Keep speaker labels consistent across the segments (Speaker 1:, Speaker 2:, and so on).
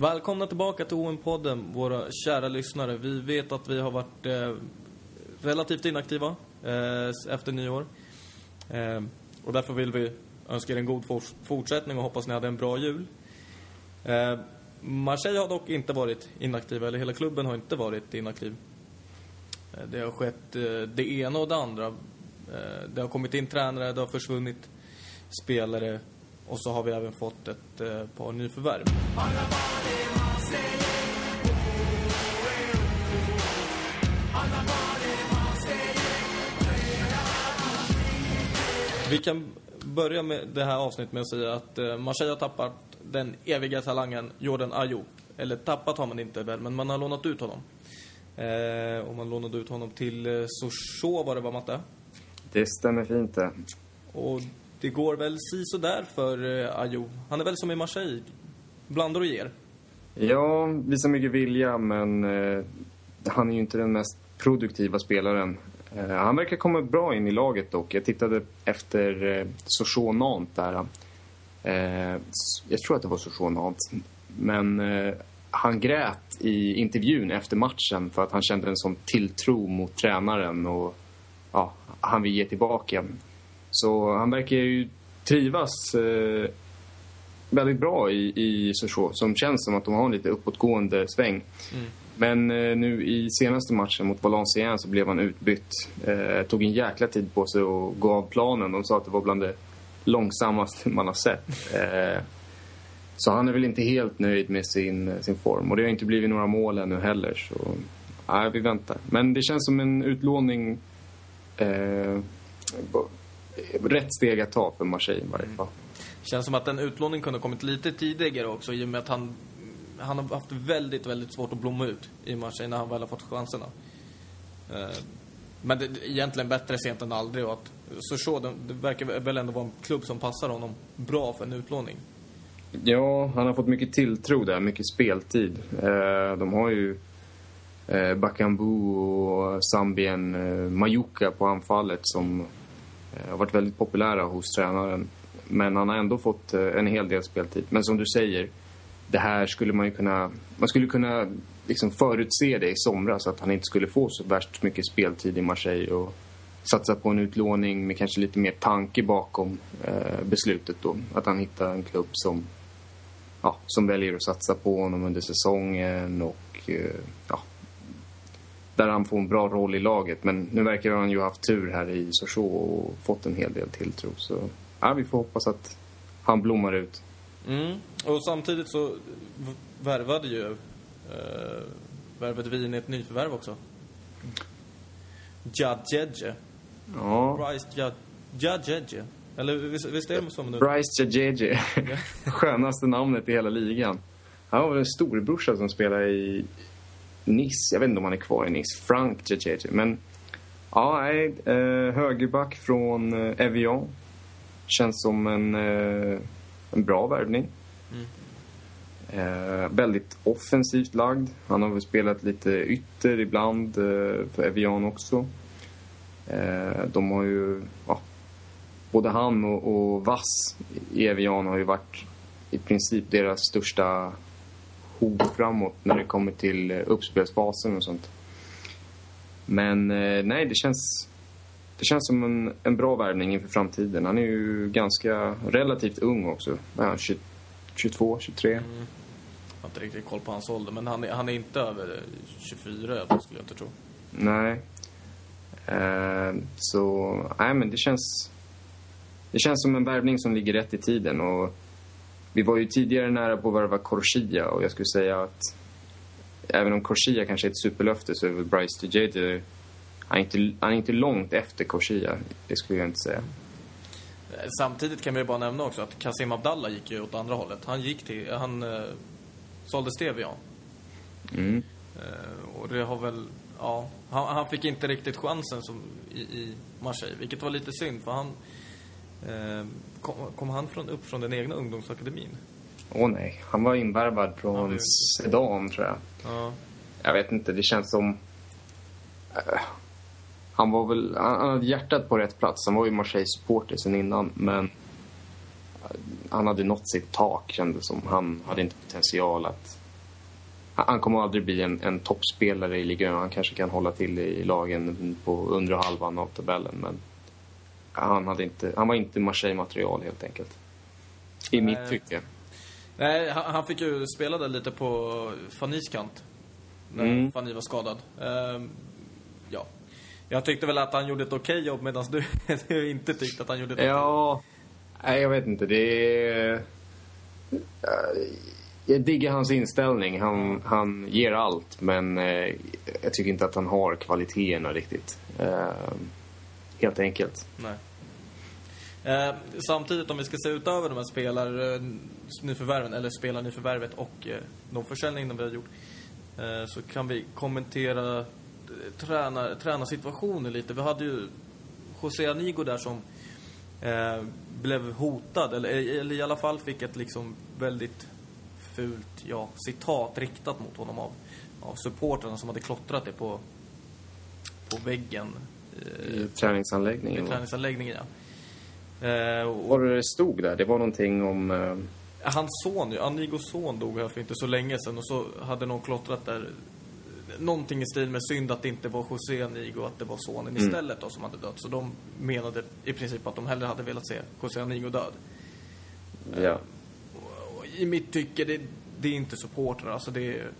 Speaker 1: Välkomna tillbaka till OM-podden, våra kära lyssnare. Vi vet att vi har varit eh, relativt inaktiva eh, efter nyår. Eh, och därför vill vi önska er en god fortsättning och hoppas ni hade en bra jul. Eh, Marseille har dock inte varit inaktiva, eller hela klubben har inte varit inaktiv. Eh, det har skett eh, det ena och det andra. Eh, det har kommit in tränare, det har försvunnit spelare och så har vi även fått ett par nyförvärv. Vi kan börja med det här avsnittet med att säga att Marseille har tappat den eviga talangen Jordan Ayew. Eller tappat har man inte väl, men man har lånat ut honom. Eh, och man lånade ut honom till eh, Sochaux var det va, Matte?
Speaker 2: Det stämmer fint det.
Speaker 1: Och det går väl si så där för eh, Ayew. Han är väl som i Marseille, blandar och ger.
Speaker 2: Ja, visar mycket vilja men eh, han är ju inte den mest produktiva spelaren. Eh, han verkar komma bra in i laget dock. Jag tittade efter eh, Sochaux Nantes där. Eh, jag tror att det var Sochaux Nantes. Men eh, han grät i intervjun efter matchen för att han kände en sån tilltro mot tränaren och ja, han vill ge tillbaka. Så han verkar ju trivas eh, väldigt bra i, i Sochaux som känns som att de har en lite uppåtgående sväng. Men eh, nu i senaste matchen mot Valenciennes så blev han utbytt. Eh, tog en jäkla tid på sig att gå av planen. De sa att det var bland det långsammaste man har sett. Eh, så han är väl inte helt nöjd med sin, sin form. Och det har inte blivit några mål ännu heller. Så nej, vi väntar. Men det känns som en utlåning. Eh, rätt steg att ta för Marseille i varje fall.
Speaker 1: Känns som att en utlåning kunde ha kommit lite tidigare också i och med att han, han har haft väldigt, väldigt svårt att blomma ut i Marseille när han väl har fått chanserna. Men det egentligen bättre sent än aldrig och att Sochaux, det, det verkar väl ändå vara en klubb som passar honom bra för en utlåning.
Speaker 2: Ja, han har fått mycket tilltro där, mycket speltid. Eh, de har ju eh, Bakambu och Zambien eh, Majuka på anfallet som eh, har varit väldigt populära hos tränaren. Men han har ändå fått eh, en hel del speltid. Men som du säger, det här skulle man ju kunna... Man skulle kunna liksom förutse det i somras att han inte skulle få så värst mycket speltid i Marseille och satsa på en utlåning med kanske lite mer tanke bakom eh, beslutet då. Att han hittar en klubb som ja, som väljer att satsa på honom under säsongen och eh, ja, där han får en bra roll i laget. Men nu verkar han ju ha haft tur här i Sochaux och fått en hel del tilltro. Så ja, vi får hoppas att han blommar ut.
Speaker 1: Mm. Och samtidigt så värvade ju eh, värvade vi in ett nyförvärv också. Jadjedje.
Speaker 2: Ja,
Speaker 1: Bryce Jad- Jadjedje. Eller visst, visst är det som nu?
Speaker 2: Bryce Jajeje. Skönaste namnet i hela ligan. Han var väl en storebrorsa som spelade i Nice. Jag vet inte om han är kvar i Nice. Frank Jajeje. Men ja, nej, eh, högerback från eh, Evian. Känns som en, eh, en bra värvning. Eh, väldigt offensivt lagd. Han har väl spelat lite ytter ibland eh, för Evian också. Eh, de har ju... Ja, både han och, och Vass i Evian har ju varit i princip deras största hot framåt när det kommer till eh, uppspelsfasen och sånt. Men eh, nej, det känns, det känns som en, en bra värvning inför framtiden. Han är ju ganska relativt ung också. Ja, 20, 22, 23?
Speaker 1: Mm har inte riktigt koll på hans ålder, men han är, han är inte över eh, 24 skulle jag inte tro.
Speaker 2: Nej. Eh, så, nej men det känns... Det känns som en värvning som ligger rätt i tiden och vi var ju tidigare nära på att värva Corsia och jag skulle säga att även om Corsia kanske är ett superlöfte så är väl Bryce DeJade han är inte, han är inte långt efter Corsia, det skulle jag inte säga.
Speaker 1: Eh, Samtidigt kan vi bara nämna också att Kasim Abdallah gick ju åt andra hållet. Han gick till, han eh, sålde Stevian.
Speaker 2: Mm.
Speaker 1: Eh, och det har väl, ja, han, han fick inte riktigt chansen som i, i Marseille, vilket var lite synd för han eh, kom, kom han från, upp från den egna ungdomsakademin?
Speaker 2: Åh nej, han var invärvad
Speaker 1: Ja,
Speaker 2: från
Speaker 1: det-
Speaker 2: Sedan tror jag.
Speaker 1: Ja.
Speaker 2: Jag vet inte, det känns som... eh, han var väl... Han, han hade hjärtat på rätt plats. Han var ju Marseille-supporter sen innan, men... Han hade nått sitt tak, kändes som. Han hade inte potential att... Han, kommer aldrig bli en, en toppspelare i ligan. Han kanske kan hålla till i lagen på undre halvan av tabellen, men... Han, hade inte, han var inte Marseille-material, helt enkelt. I
Speaker 1: Nej.
Speaker 2: mitt tycke.
Speaker 1: Nej, han, han fick ju spela där lite på Fannys kant. När
Speaker 2: Mm.
Speaker 1: Fanny var skadad. Ehm, ja. Jag tyckte väl att han gjorde ett okej jobb medan du, du inte tyckte att han gjorde ett okej
Speaker 2: Ja, nej jag vet inte. Det är... Eh, jag diggar hans inställning. Han, han ger allt, men eh, jag tycker inte att han har kvaliteterna riktigt. Eh, Helt enkelt.
Speaker 1: Nej. Eh, samtidigt om vi ska se utöver de här spelar-nyförvärven, eh, eller spelar-nyförvärvet och eh, de försäljningarna vi har gjort. Eh, så kan vi kommentera träna, tränarsituationen lite. Vi hade ju José Anigo där som eh, blev hotad, eller, eller i alla fall fick ett liksom väldigt fult, ja, citat riktat mot honom av, av supportrarna som hade klottrat det på, på väggen. eh,
Speaker 2: I träningsanläggningen.
Speaker 1: i träningsanläggningen, ja. Eh, och
Speaker 2: Vad var det stod där? Det var någonting om... eh,
Speaker 1: hans son, Anigos son dog här för inte så länge sedan och så hade någon klottrat där någonting i stil med synd att det inte var José Anigo, att det var sonen istället då som hade dött. Så de menade i princip att de hellre hade velat se José Anigo död.
Speaker 2: Ja.
Speaker 1: Och I mitt tycke, det, det är inte supportrar. Alltså det är,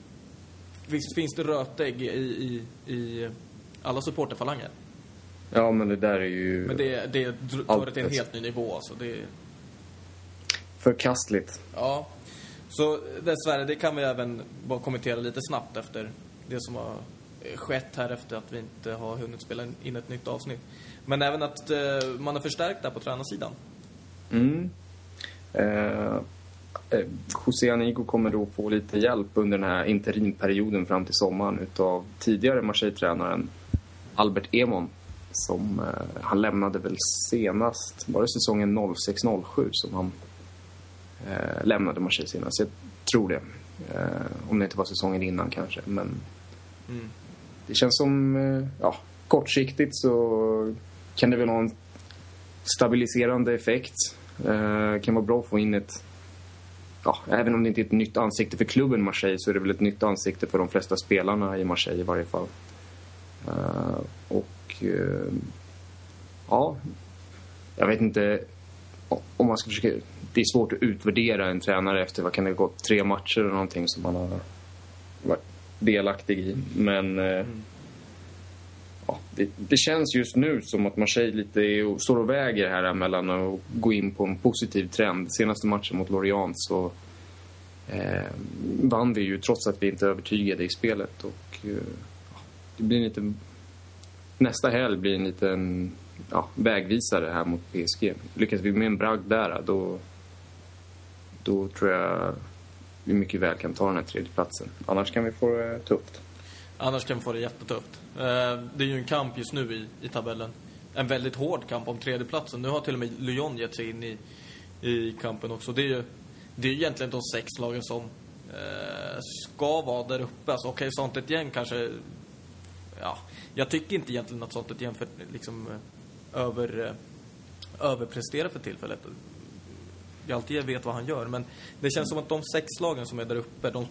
Speaker 1: visst finns det rötägg i, i, i alla supporterfalanger.
Speaker 2: ja, men det där är ju
Speaker 1: Men det, det tar det till en helt ny nivå alltså. Det,
Speaker 2: förkastligt.
Speaker 1: Ja. Så dessvärre, det kan vi även bara kommentera lite snabbt efter det som har eh, skett här efter att vi inte har hunnit spela in ett nytt avsnitt. Men även att eh, man har förstärkt där på tränarsidan.
Speaker 2: Mm. Eh, eh, José Anigo kommer då få lite hjälp under den här interimperioden fram till sommaren utav tidigare Marseille-tränaren Albert Emon. Som, eh, han lämnade väl senast, var det säsongen 06-07 som han eh, lämnade Marseille senast? Jag tror det. Eh, om det inte var säsongen innan kanske. Men
Speaker 1: Mm.
Speaker 2: det känns som, eh, ja, kortsiktigt så kan det väl ha en stabiliserande effekt. Eh, kan vara bra att få in ett, ja, även om det inte är ett nytt ansikte för klubben Marseille så är det väl ett nytt ansikte för de flesta spelarna i Marseille i varje fall. Eh, och eh, ja, jag vet inte om man ska försöka, det är svårt att utvärdera en tränare efter, vad kan det ha gått, tre matcher eller någonting som man har varit delaktig i. Men eh, ja, det, det känns just nu som att Marseille lite är, står och väger här mellan att gå in på en positiv trend. Senaste matchen mot Lorient så eh, vann vi ju trots att vi inte övertygade i spelet. Och, eh, det blir lite, nästa helg blir en liten ja, vägvisare här mot PSG. Lyckas vi med en bragd där, då, då tror jag vi mycket väl kan ta den här tredje platsen. Annars kan vi få det tufft.
Speaker 1: Annars kan vi få det jättetufft. Eh, det är ju en kamp just nu i, i tabellen. En väldigt hård kamp om tredjeplatsen. Nu har till och med Lyon gett sig in i, i kampen också. Det är ju det är egentligen de sex lagen som eh, ska vara där uppe. Alltså, Okej, sånt ett gäng kanske... Ja, jag tycker inte egentligen att sånt ett gäng för, liksom, eh, över, eh, överpresterar för tillfället. Galtier vet vad han gör, men det känns som att de sex lagen som är där uppe, de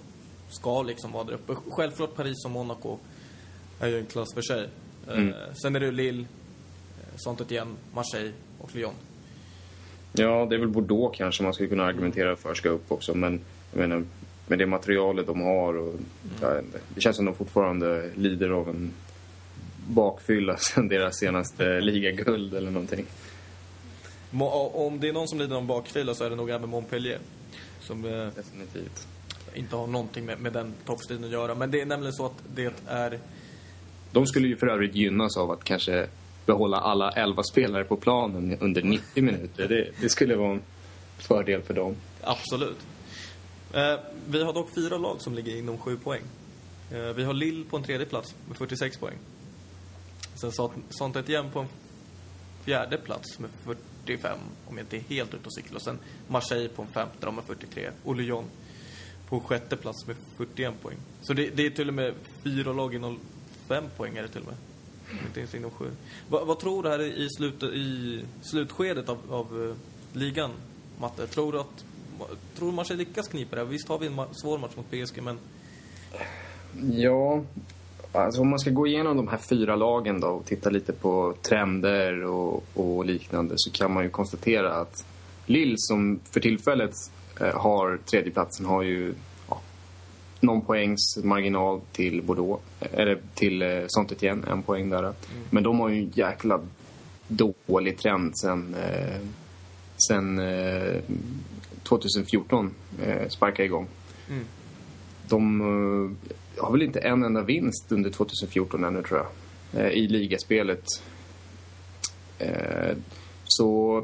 Speaker 1: ska liksom vara där uppe. Självklart Paris och Monaco är ju en klass för sig.
Speaker 2: Mm.
Speaker 1: Eh, sen är det Lille, eh, Saint-Étienne, Marseille och Lyon.
Speaker 2: Ja, det är väl Bordeaux kanske man skulle kunna argumentera för ska upp också. Men jag menar, med det materialet de har och inte, det känns som de fortfarande lider av en bakfylla sen deras senaste ligaguld eller någonting.
Speaker 1: Om det är någon som lider av bakfylla så är det nog även Montpellier. Som eh,
Speaker 2: Definitivt.
Speaker 1: inte har någonting med, med den toppstriden att göra. Men det är nämligen så att det är...
Speaker 2: De skulle ju för övrigt gynnas av att kanske behålla alla elva spelare på planen under 90 minuter. Det, det skulle vara en fördel för dem.
Speaker 1: Absolut. Eh, vi har dock fyra lag som ligger inom sju poäng. Eh, vi har Lille på en tredje plats med 46 poäng. Sen Saint- Saint-Étienne på en fjärde plats med 45, om jag inte är helt ute och cyklar. Och sen Marseille på en femte, de har 43. Och Lyon på sjätte plats med 41 poäng. Så det, det är till och med fyra lag inom fem poäng är det till och med. Inte ens inom sju. Va, vad tror du här i, slut, i slutskedet av, av eh, ligan, Matte? Tror du att tror Marseille lyckas knipa det? Visst har vi en ma- svår match mot PSG, men
Speaker 2: Ja, alltså om man ska gå igenom de här fyra lagen då och titta lite på trender och, och liknande så kan man ju konstatera att Lille som för tillfället eh, har tredjeplatsen har ju ja, någon poängs marginal till Bordeaux, eh, eller till eh, Saint-Étienne, en poäng där. Men de har ju en jäkla dålig trend sen, sen eh, 2014 eh, sparkade igång. De eh, har väl inte en enda vinst under 2014 ännu, tror jag. Eh, I ligaspelet. Eh, så...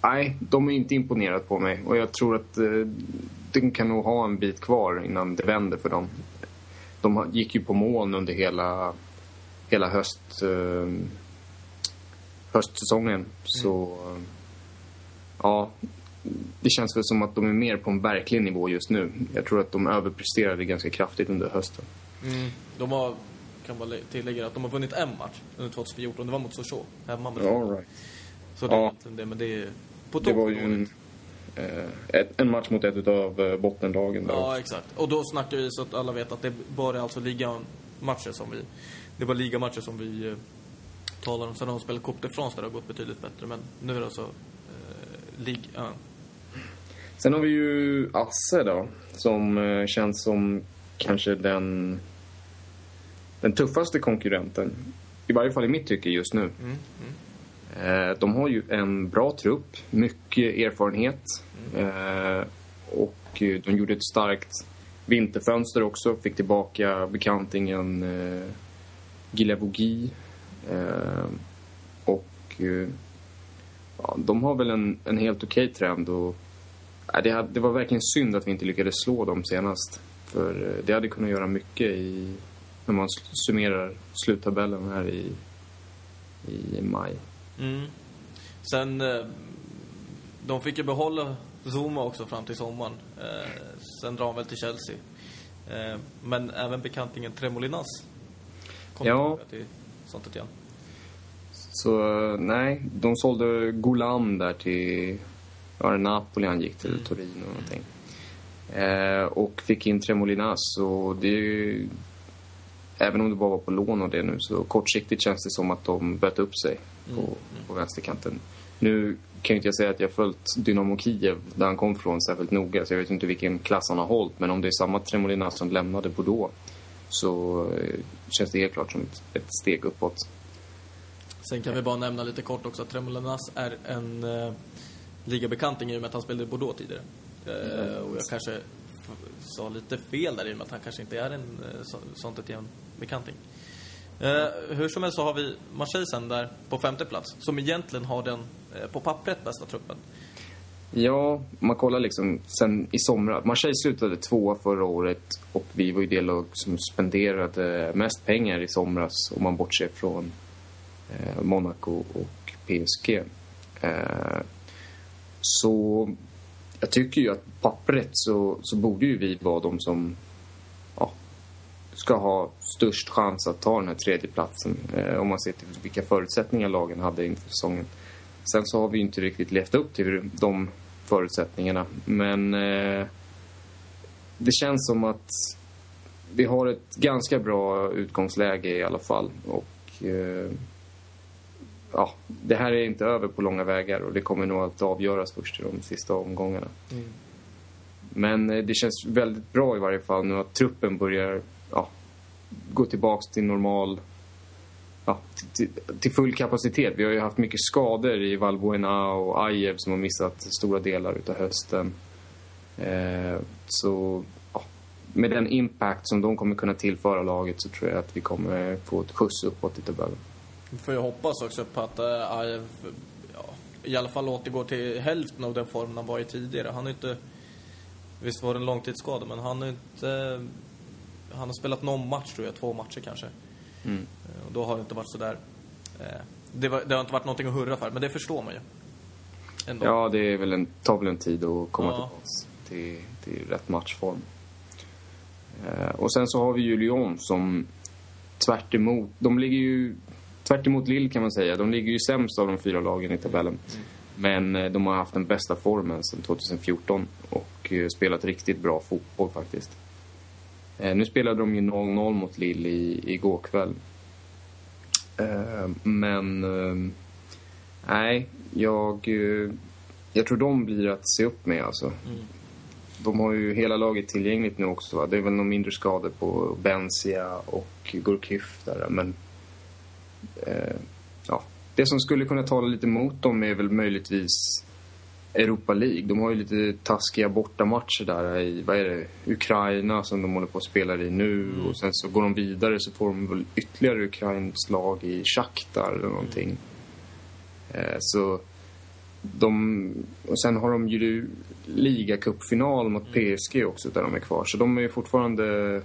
Speaker 2: Nej, de är inte imponerat på mig. Och jag tror att eh, de kan nog ha en bit kvar innan det vänder för dem. De gick ju på moln under hela, hela höst, eh, höstsäsongen. Så... Eh, ja, det känns väl som att de är mer på en verklig nivå just nu. Jag tror att de överpresterade ganska kraftigt under hösten.
Speaker 1: de har, kan bara lä- tillägga att de har vunnit en match under 2014. Det var mot Sochaux, hemma med
Speaker 2: All right.
Speaker 1: Så det är
Speaker 2: Ja.
Speaker 1: det, men det är på
Speaker 2: Det
Speaker 1: topp
Speaker 2: var ju en, eh, en match mot ett av eh, bottenlagen. Där.
Speaker 1: Ja, exakt. Och då snackar vi så att alla vet att det var alltså ligamatcher som vi... Det var ligamatcher som vi eh, talar om. Sen har de spelat Coupe de France där det har gått betydligt bättre. Men nu är det alltså eh, Ligue 1.
Speaker 2: Sen har vi ju Asse då, som eh, känns som kanske den, den tuffaste konkurrenten. I varje fall i mitt tycke just nu. Eh, De har ju en bra trupp, mycket erfarenhet. Eh, Och de gjorde ett starkt vinterfönster också. Fick tillbaka bekantingen Guilavogui. Eh, Och ja, de har väl en, en helt okej trend. Och, det, det var verkligen synd att vi inte lyckades slå dem senast. För eh, det hade kunnat göra mycket i, när man summerar sluttabellen här i, i maj.
Speaker 1: Mm. Sen, eh, de fick ju behålla Zuma också fram till sommaren. Eh, sen drar han väl till Chelsea. Men även bekantingen Tremolinas kom
Speaker 2: Ja.
Speaker 1: till sånt igen.
Speaker 2: Så nej, de sålde Golan där till ja, det Napoli han gick till, Torino eller någonting. Eh, och fick in Tremolinas och det är ju, Även om det bara var på lån och det nu så kortsiktigt känns det som att de böt upp sig på, på vänsterkanten. Nu kan ju inte jag säga att jag följt Dynamo Kiev där han kom från särskilt noga så jag vet inte vilken klass han har hållit men om det är samma Tremolinas som lämnade Bordeaux så eh, känns det helt klart som ett, ett steg uppåt.
Speaker 1: Sen kan vi bara nämna lite kort också att Tremolinas är en eh, ligabekanting i och med att han spelade i Bordeaux tidigare. Eh, och jag kanske sa lite fel där i och med att han kanske inte är en eh, så, sånt ett jämn bekanting. Eh, hur som helst så har vi Marseille sen där på femte plats som egentligen har den eh, på pappret bästa truppen.
Speaker 2: Ja, om man kollar liksom sen i somras. Marseille slutade tvåa förra året och vi var ju det lag som spenderade mest pengar i somras om man bortser från eh, Monaco och PSG. Eh, så jag tycker ju att på pappret så, så borde ju vi vara de som ja, ska ha störst chans att ta den här tredjeplatsen eh, om man ser till vilka förutsättningar lagen hade inför säsongen. Sen så har vi ju inte riktigt levt upp till de förutsättningarna. Men eh, det känns som att vi har ett ganska bra utgångsläge i alla fall. Och eh, ja, det här är inte över på långa vägar och det kommer nog att avgöras först i de sista omgångarna. Men eh, det känns väldigt bra i varje fall nu att truppen börjar ja, gå tillbaks till normal ja, till, till- full kapacitet. Vi har ju haft mycket skador i Valbuena och Ajev som har missat stora delar utav hösten. Eh, så ja, med den impact som de kommer kunna tillföra laget så tror jag att vi kommer få ett skjuts uppåt i tabellen.
Speaker 1: Får ju hoppas också på att eh, Ajev ja, i alla fall återgår till hälften av den formen han var i tidigare. Han har inte... Visst var det en långtidsskada, men han har inte... Han har spelat någon match, tror jag. Två matcher kanske. Eh, Och då har det inte varit så där eh, det, var, det har inte varit någonting att hurra för, men det förstår man ju. Ändå.
Speaker 2: Ja, det är väl en, tar väl en tid att komma
Speaker 1: Ja.
Speaker 2: till, till rätt matchform. Och sen så har vi ju Lyon som tvärt emot, de ligger ju tvärt emot Lille kan man säga. De ligger ju sämst av de fyra lagen i tabellen. Men eh, de har haft den bästa formen sedan 2014 och eh, spelat riktigt bra fotboll faktiskt. Eh, nu spelade de ju 0-0 mot Lille i, igår kväll. Men nej, jag, jag tror de blir att se upp med alltså. De har ju hela laget tillgängligt nu också. Va? Det är väl några mindre skador på Benzia och Gurkif där. Men ja, det som skulle kunna tala lite mot dem är väl möjligtvis Europa League. De har ju lite taskiga bortamatcher där i, vad är det, Ukraina som de håller på att spela i nu. Och sen så går de vidare så får de väl ytterligare Ukrains lag i Shakhtar eller någonting. Eh, så de, och sen har de ju ligacupfinal mot PSG också där de är kvar. Så de är fortfarande,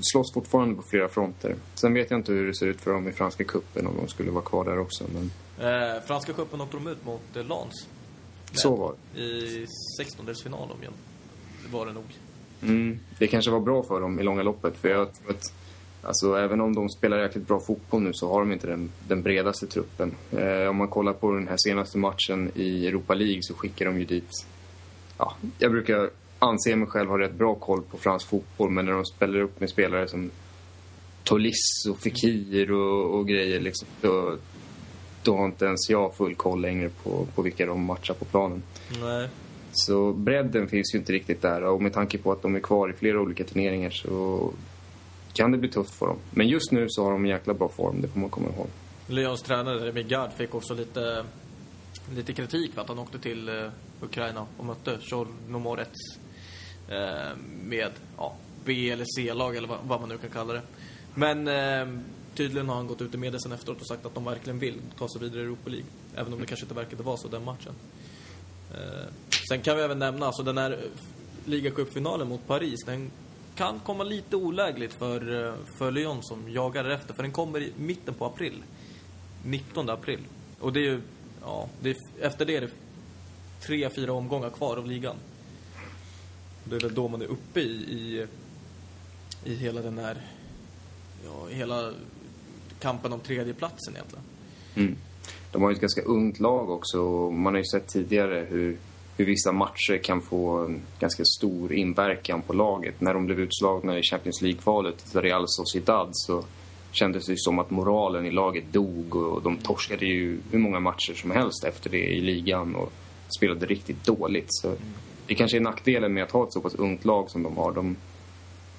Speaker 2: slåss fortfarande på flera fronter. Sen vet jag inte hur det ser ut för dem i Franska cupen om de skulle vara kvar där också. Men
Speaker 1: Eh, Franska cupen åkte de ut mot eh, Lens.
Speaker 2: så var det.
Speaker 1: I 16-delsfinal om igen. Det var det nog.
Speaker 2: Mm, det kanske var bra för dem i långa loppet. För jag tror att, alltså, även om de spelar jäkligt bra fotboll nu så har de inte den, den bredaste truppen. Eh, om man kollar på den här senaste matchen i Europa League så skickar de ju dit... Ja, jag brukar anse mig själv ha rätt bra koll på fransk fotboll men när de spelar upp med spelare som Tolis och Fekir och, och grejer liksom, då, då har inte ens jag full koll längre på, på vilka de matchar på planen.
Speaker 1: Nej.
Speaker 2: Så bredden finns ju inte riktigt där och med tanke på att de är kvar i flera olika turneringar så kan det bli tufft för dem. Men just nu så har de en jäkla bra form, det får man komma ihåg.
Speaker 1: Lyons tränare Remy Gard fick också lite, lite kritik för att han åkte till eh, Ukraina och mötte Tjornomorets Eh, med ja, B eller C-lag eller vad, vad man nu kan kalla det. Men eh, tydligen har han gått ut i media sen efteråt och sagt att de verkligen vill ta sig vidare i Europa League. Även om det kanske inte verkade vara så den matchen. Eh, sen kan vi även nämna, alltså den här ligacupfinalen mot Paris, den kan komma lite olägligt för, eh, för Lyon som jagar efter. För den kommer i mitten på april. 19 april. Och det är ju, ja, det är, efter det är det tre, fyra omgångar kvar av ligan. Det är väl då man är uppe i, i, i hela den här, ja, hela kampen om tredjeplatsen egentligen.
Speaker 2: Mm. De har ju ett ganska ungt lag också man har ju sett tidigare hur, hur vissa matcher kan få en ganska stor inverkan på laget. När de blev utslagna i Champions League-kvalet Real Sociedad så kändes det som att moralen i laget dog och de torskade ju hur många matcher som helst efter det i ligan och spelade riktigt dåligt. Så det kanske är nackdelen med att ha ett så pass ungt lag som de har. De,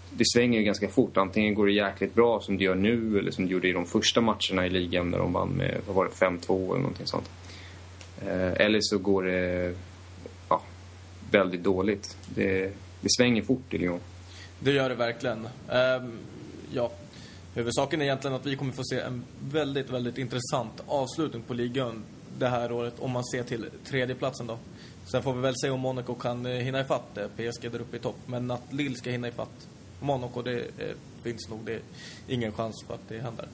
Speaker 2: det svänger ju ganska fort. Antingen går det jäkligt bra som det gör nu eller som det gjorde i de första matcherna i ligan när de vann med, vad var det, 5-2 eller någonting sånt. Eh, eller så går det ja, väldigt dåligt. Det, det svänger fort i Lyon.
Speaker 1: Det gör det verkligen. Ehm, ja, huvudsaken är egentligen att vi kommer få se en väldigt, väldigt intressant avslutning på ligan det här året om man ser till tredjeplatsen då. Sen får vi väl se om Monaco kan eh, hinna ifatt eh, PSG där uppe i topp. Men att Lille ska hinna ifatt Monaco, det eh, finns nog det är ingen chans för att det händer.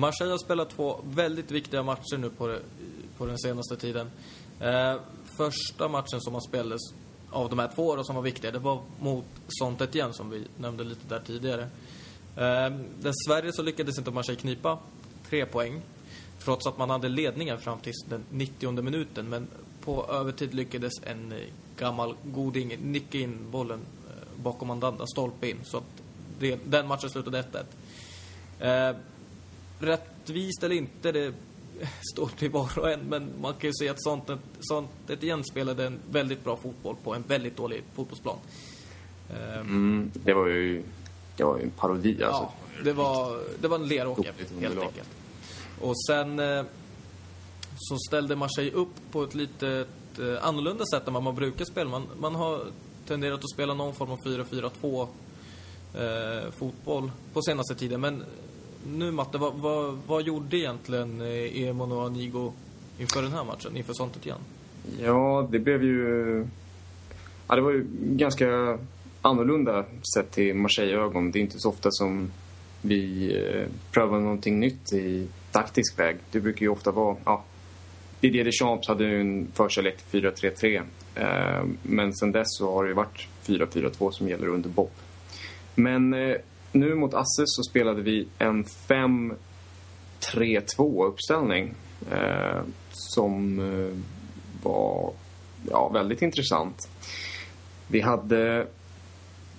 Speaker 1: Marseille har spelat två väldigt viktiga matcher nu på, det, på den senaste tiden. Eh, första matchen som man spelades av de här två då, som var viktiga, det var mot Sontet igen som vi nämnde lite där tidigare. Eh, Dessvärre så lyckades inte Marseille knipa tre poäng. Trots att man hade ledningen fram till den 90 minuten. Men på övertid lyckades en gammal goding nicka in bollen eh, bakom andra stolpe in. Så att det, den matchen slutade 1-1. Eh, rättvist eller inte, det står till var och en. Men man kan ju se att sånt, sånt ett igen spelade en väldigt bra fotboll på en väldigt dålig fotbollsplan. Eh,
Speaker 2: Mm, det var ju det var ju en parodi alltså.
Speaker 1: Ja, det var, det var en leråker, helt enkelt. Och sen eh, så ställde Marseille upp på ett lite eh, annorlunda sätt än vad man brukar spela. Man, man har tenderat att spela någon form av 4-4-2 eh, fotboll på senaste tiden. Men nu Matte, vad, vad, vad gjorde egentligen eh, Emon och Anigo inför den här matchen, inför sånt igen?
Speaker 2: Ja, det blev ju ja, det var ju ganska annorlunda sett till Marseille-ögon. Det är inte så ofta som vi eh, prövar någonting nytt i taktisk väg. Det brukar ju ofta vara... Ja, Didier Deschamps hade ju en förkärlek till 4-3-3. Eh, men sen dess så har det ju varit 4-4-2 som gäller under Bob. Men eh, nu mot Asse så spelade vi en 5-3-2 uppställning. Eh, som eh, var ja, väldigt intressant. Vi hade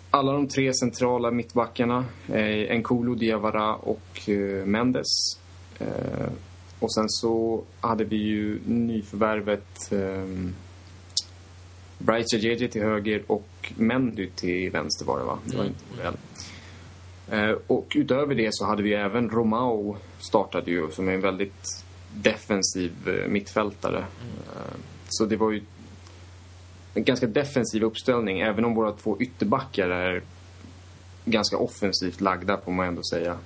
Speaker 2: alla de tre centrala mittbackarna, eh, Nkulu, Diawara och eh, Mendes. Eh, och sen så hade vi ju nyförvärvet eh, Bright Jeje till höger och Mendy till vänster var det va? Det var inte väl. Eh, och utöver det så hade vi även Romao startade ju som är en väldigt defensiv eh, mittfältare. Eh, så det var ju en ganska defensiv uppställning även om våra två ytterbackar är ganska offensivt lagda får man ändå säga.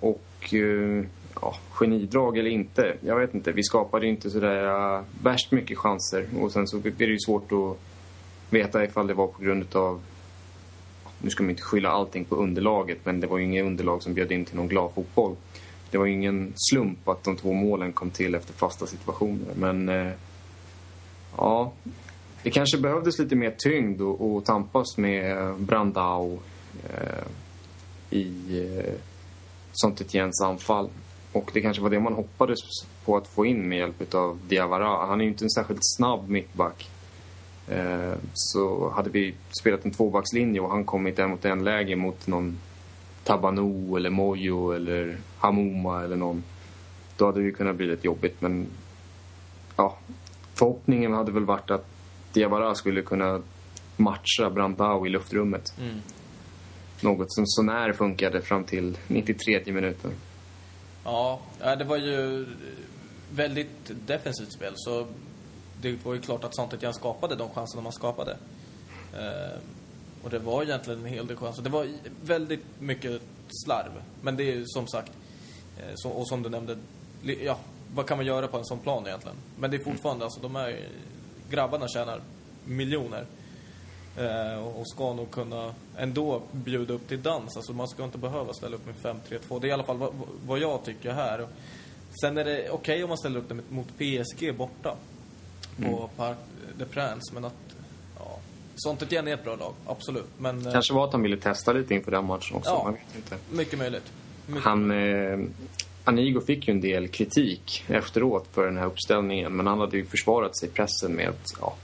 Speaker 2: Och ja, genidrag eller inte, jag vet inte. Vi skapade inte sådär värst mycket chanser och sen så blir det ju svårt att veta ifall det var på grund av nu ska man inte skylla allting på underlaget men det var ju inget underlag som bjöd in till någon glad fotboll. Det var ju ingen slump att de två målen kom till efter fasta situationer men eh, ja, det kanske behövdes lite mer tyngd och, och tampas med eh, Brandao eh, i eh, sånt Jens anfall. Och det kanske var det man hoppades på att få in med hjälp av Diawara. Han är ju inte en särskilt snabb mittback. Eh, så hade vi spelat en tvåbackslinje och han kommit en mot en läge mot någon Tabano eller Mojo eller Hamuma eller någon. Då hade det ju kunnat bli lite jobbigt men ja, förhoppningen hade väl varit att Diawara skulle kunna matcha Brandao i luftrummet.
Speaker 1: Mm.
Speaker 2: Något som sånär funkade fram till 93 minuten.
Speaker 1: Ja, det var ju väldigt defensivt spel. Så det var ju klart att Santetien skapade de chanserna man skapade. Eh, och det var egentligen en hel del chanser. Det var väldigt mycket slarv. Men det är ju som sagt, eh, så, och som du nämnde, ja, vad kan man göra på en sån plan egentligen? Men det är fortfarande, alltså de här grabbarna tjänar miljoner. Eh, och ska nog kunna ändå bjuda upp till dans. Alltså man ska inte behöva ställa upp med 5-3-2. Det är i alla fall vad, vad jag tycker här. Sen är det okej om man ställer upp det mot PSG borta. På Parc des Princes. Men att, ja. Sånt igen är ett bra lag, absolut. Men eh,
Speaker 2: Kanske var att han ville testa lite inför den matchen också.
Speaker 1: Ja.
Speaker 2: Man vet inte.
Speaker 1: mycket möjligt. Mycket
Speaker 2: Han, eh, Anigo fick ju en del kritik efteråt för den här uppställningen. Men han hade ju försvarat sig i pressen med att ja,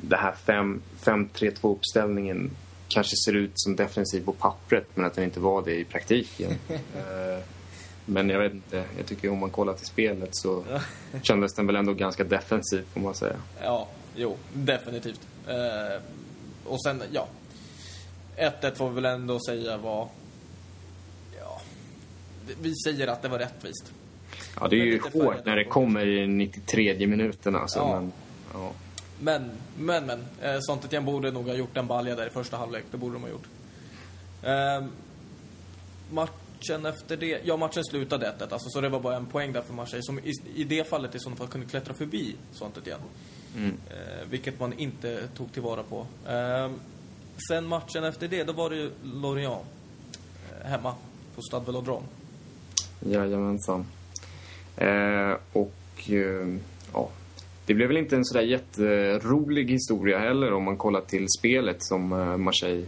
Speaker 2: det här 5 5-3-2 uppställningen kanske ser ut som defensiv på pappret men att den inte var det i praktiken. Men jag vet inte, jag tycker om man kollar till spelet så kändes den väl ändå ganska defensiv får man säga.
Speaker 1: Ja, jo, definitivt. Eh, och sen, ja. 1-1 får vi väl ändå säga var... Ja. Vi säger att det var rättvist.
Speaker 2: Ja, det är
Speaker 1: Men
Speaker 2: ju hårt när det kommer i 93 minuten alltså.
Speaker 1: Ja.
Speaker 2: Men, ja.
Speaker 1: Men, men, men. Eh, Santetien borde nog ha gjort en balja där i första halvlek. Det borde de ha gjort. Eh, matchen efter det... Ja, matchen slutade 1-1. Alltså, så det var bara en poäng där för Marseille. Som i, i det fallet i sådana fall kunde klättra förbi Santetien.
Speaker 2: Mm.
Speaker 1: Eh, vilket man inte tog tillvara på. Eh, sen matchen efter det, då var det ju Lorient. Eh, hemma på Stade Velodrome.
Speaker 2: Jajamensan. Eh, och eh, ja, det blev väl inte en sådär jätterolig historia heller om man kollar till spelet som eh, Marseille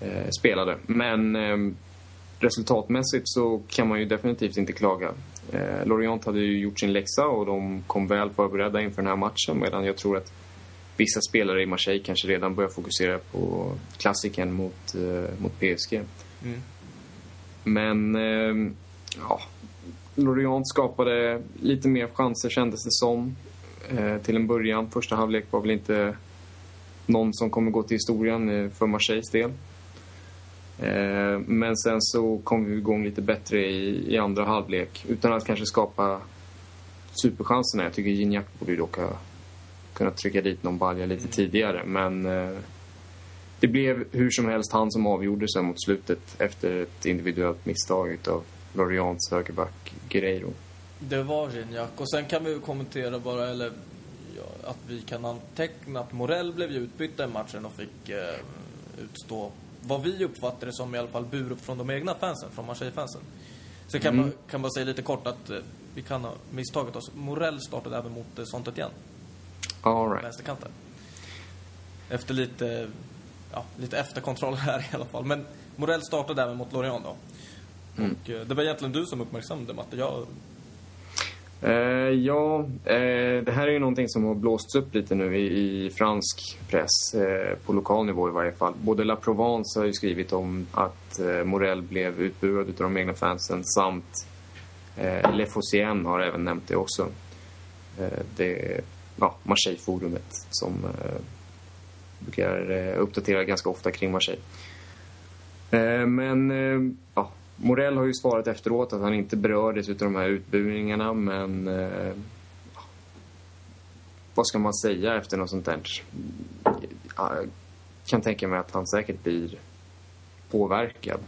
Speaker 2: eh, spelade. Men eh, resultatmässigt så kan man ju definitivt inte klaga. Eh, Lorient hade ju gjort sin läxa och de kom väl förberedda inför den här matchen medan jag tror att vissa spelare i Marseille kanske redan börjar fokusera på klassiken mot, eh, mot PSG.
Speaker 1: Mm.
Speaker 2: Men eh, ja, Lorient skapade lite mer chanser kändes det som. Eh, till en början. Första halvlek var väl inte någon som kommer gå till historien eh, för Marseilles del. Eh, men sen så kom vi igång lite bättre i, i andra halvlek utan att kanske skapa superchanserna. Jag tycker Gignac borde ju dock ha kunnat trycka dit någon balja lite tidigare men eh, det blev hur som helst han som avgjorde sen mot slutet efter ett individuellt misstag utav Lorients högerback Guerreiro.
Speaker 1: Det var Gignac. Och sen kan vi kommentera bara, eller ja, att vi kan anteckna att Morell blev utbytt i matchen och fick eh, utstå vad vi uppfattar det som i alla fall burop från de egna fansen, från Marseille-fansen. Så kan man kan bara säga lite kort att eh, vi kan ha misstagit oss. Morell startade även mot eh, Sontet igen,
Speaker 2: All right.
Speaker 1: vänsterkanten. Efter lite, ja, lite efterkontroll här i alla fall. Men Morell startade även mot Lorient då. Och eh, det var egentligen du som uppmärksammade Matte. Jag,
Speaker 2: Eh, ja, eh, det här är ju någonting som har blåsts upp lite nu i, i fransk press, eh, på lokal nivå i varje fall. Både La Provence har ju skrivit om att eh, blev utbuad av de egna fansen samt eh, Le Fossien har även nämnt det också. Eh, det ja, Marseille-forumet som eh, brukar eh, uppdatera ganska ofta kring Marseille. Eh, men eh, ja, Morell har ju svarat efteråt att han inte berördes av de här utburingarna men eh, vad ska man säga efter något sånt där? Jag kan tänka mig att han säkert blir påverkad.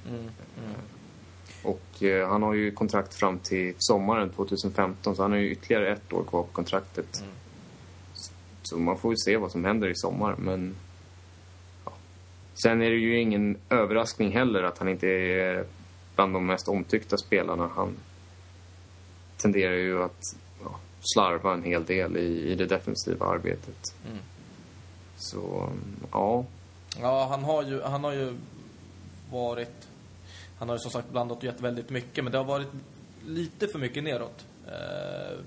Speaker 2: Och eh, han har ju kontrakt fram till sommaren 2015 så han har ju ytterligare ett år kvar på kontraktet. Så man får ju se vad som händer i sommar men ja. Sen är det ju ingen överraskning heller att han inte är bland de mest omtyckta spelarna. Han tenderar ju att ja, slarva en hel del i, i det defensiva arbetet. Så, ja.
Speaker 1: ja, han har ju, han har ju varit... Han har ju som sagt blandat och gett väldigt mycket, men det har varit lite för mycket neråt. Eh,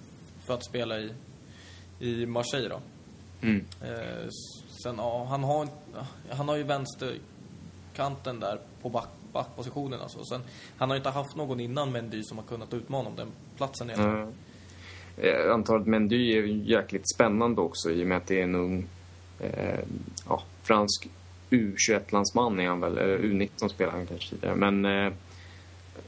Speaker 1: för att spela i, i Marseille då.
Speaker 2: Mm.
Speaker 1: Eh, sen, ja, han har, han har ju vänsterkanten där på back, backpositionen alltså. Sen, han har ju inte haft någon innan Mendy som har kunnat utmana om den platsen Mm.
Speaker 2: Eh, Jag antar att Mendy är jäkligt spännande också i och med att det är en ung eh, ja, fransk U21-landsman är han väl, eller U19 spelar han kanske tidigare. Men eh,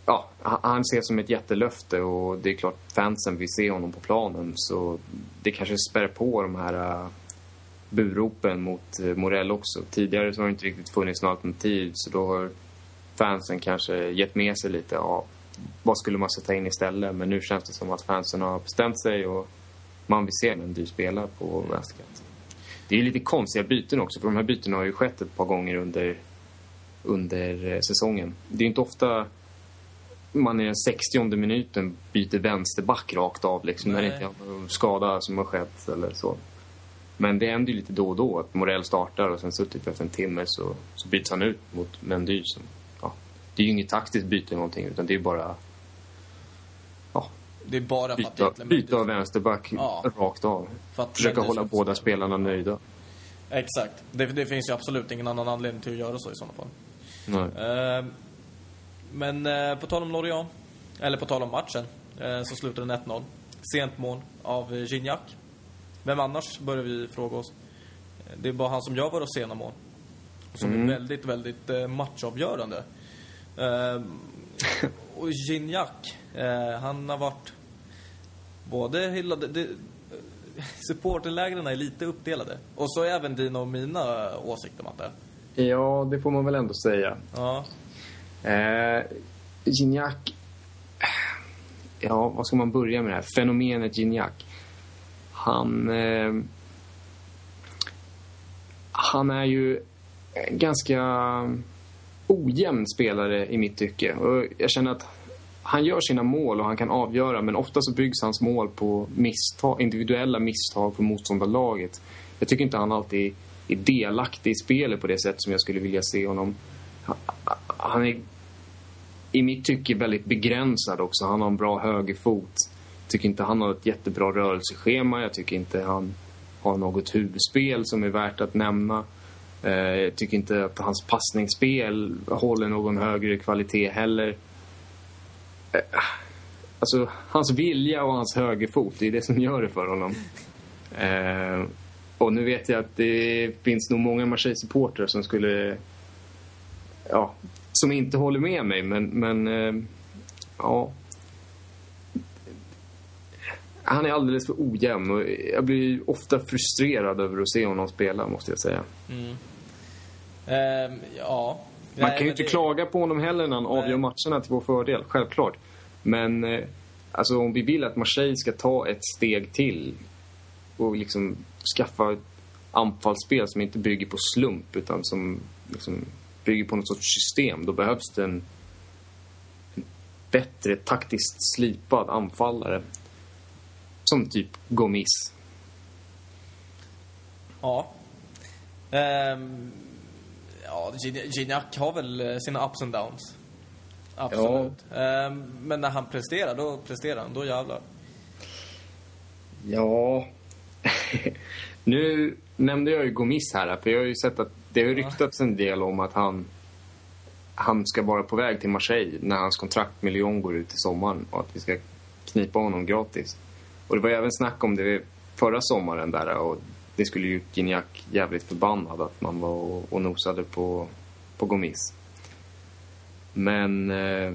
Speaker 2: ja, han- ses som ett jättelöfte och det är klart fansen vill se honom på planen så det kanske spär på de här eh, buropen mot eh, Morell också. Tidigare så har det inte riktigt funnits något alternativ så då har fansen kanske gett med sig lite av vad skulle man sätta in istället. Men nu känns det som att fansen har bestämt sig och man vill se en dyr spelare på vänsterkanten. Det är lite konstiga byten också för de här bytena har ju skett ett par gånger under, under eh, säsongen. Det är inte ofta man i den 60 minuten byter vänsterback rakt av liksom när det inte är någon skada som har skett eller så. Men det händer ju lite då och då att Morell startar och sen så typ efter en timme så, så byts han ut mot Mendy som, det är ju inget taktiskt byte eller någonting utan det är bara ja,
Speaker 1: Det är bara
Speaker 2: byta, byta av vänsterback
Speaker 1: Ja.
Speaker 2: rakt av.
Speaker 1: För att
Speaker 2: Försöka hålla båda
Speaker 1: spela.
Speaker 2: spelarna nöjda.
Speaker 1: Exakt. Det, det finns ju absolut ingen annan anledning till att göra så i sådana fall. Eh, men eh, på tal om Lorient, eller på tal om matchen, eh, så slutade den 1-0. Sent mål av eh, Gignac. Vem annars, börjar vi fråga oss. Eh, Det är bara han som gör våra sena mål. Som är väldigt, väldigt eh, matchavgörande. Eh, och Gignac, eh, han har varit både hyllad... Det, supporterlägren är lite uppdelade. Och så är även dina och mina åsikter, Matte.
Speaker 2: Ja, det får man väl ändå säga.
Speaker 1: Ja.
Speaker 2: Eh, Gignac... Ja, vad ska man börja med det här? Fenomenet Gignac. Han... Eh, han är ju ganska ojämn spelare i mitt tycke. Och jag känner att han gör sina mål och han kan avgöra men ofta så byggs hans mål på misstag, individuella misstag på motståndarlaget. Jag tycker inte han alltid är delaktig i spelet på det sätt som jag skulle vilja se honom. Han- är i mitt tycke väldigt begränsad också. Han har en bra högerfot. Jag tycker inte han har ett jättebra rörelseschema. Jag tycker inte han har något huvudspel som är värt att nämna. Eh, jag tycker inte att hans passningsspel håller någon högre kvalitet heller. Eh, alltså, hans vilja och hans högerfot, det är det som gör det för honom. Eh, och nu vet jag att det finns nog många Marseille-supportrar som skulle... Ja, som inte håller med mig, men... men ja. Han är alldeles för ojämn och jag blir ofta frustrerad över att se honom spela, måste jag säga.
Speaker 1: Mm ja.
Speaker 2: Man
Speaker 1: Nej,
Speaker 2: kan ju inte
Speaker 1: det-
Speaker 2: klaga på honom heller när han avgör matcherna till vår fördel, självklart. Men eh, alltså, om vi vill att Marseille ska ta ett steg till och liksom skaffa ett anfallsspel som inte bygger på slump utan som liksom bygger på något sorts system, då behövs det en, en bättre taktiskt slipad anfallare. Som typ Gomis.
Speaker 1: Ja. Ehm, ja, Gign- Gignac har väl eh, sina ups and downs. Absolut. Ehm, men när han presterar, då presterar han. Då jävlar.
Speaker 2: Ja... nu nämnde jag ju Gomis här, för jag har ju sett att det har ryktats en del om att han han ska vara på väg till Marseille när hans kontrakt med Lyon går ut i sommaren och att vi ska knipa honom gratis. Och det var även snack om det förra sommaren där och det skulle ju Gignac jävligt förbannad att man var och, och nosade på, på Gomis. Men eh,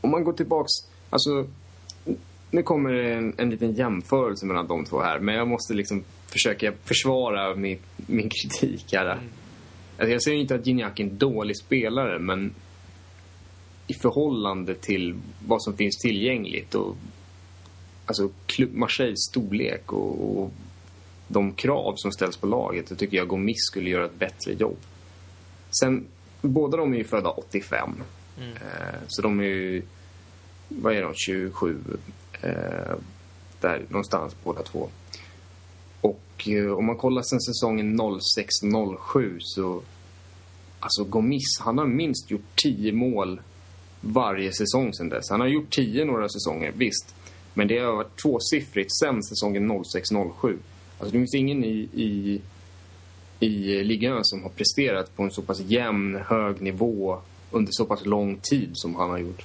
Speaker 2: om man går tillbaks, alltså nu kommer en, en liten jämförelse mellan de två här men jag måste liksom försöka försvara min, min kritik här. Alltså jag säger inte att Gignac är en dålig spelare, men i förhållande till vad som finns tillgängligt och alltså klubb Marseilles storlek och, och de krav som ställs på laget, så tycker jag Gomis skulle göra ett bättre jobb. Sen, båda de är ju födda 85. Eh, så de är ju, vad är de, 27? Eh, där någonstans båda två. Och eh, om man kollar sen säsongen 06-07 så... Alltså Gomis, han har minst gjort 10 mål varje säsong sen dess. Han har gjort 10 några säsonger, visst. Men det har varit tvåsiffrigt sen säsongen 06-07. Alltså det finns ingen i, i, i ligan som har presterat på en så pass jämn, hög nivå under så pass lång tid som han har gjort.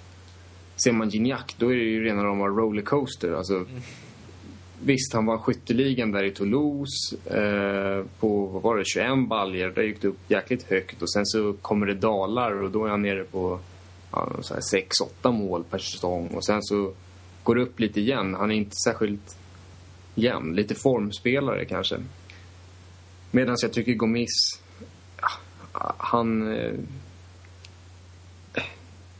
Speaker 2: Ser man Gignac, då är det ju rena rama rollercoaster. Alltså, Visst, han var skytteligan där i Toulouse eh, på, vad var det, 21 baljer. Där gick det upp jäkligt högt och sen så kommer det dalar och då är han nere på ja, 6-8 mål per säsong. Och sen så går det upp lite igen. Han är inte särskilt jämn. Lite formspelare kanske. Medan jag tycker Gomis, han... Eh,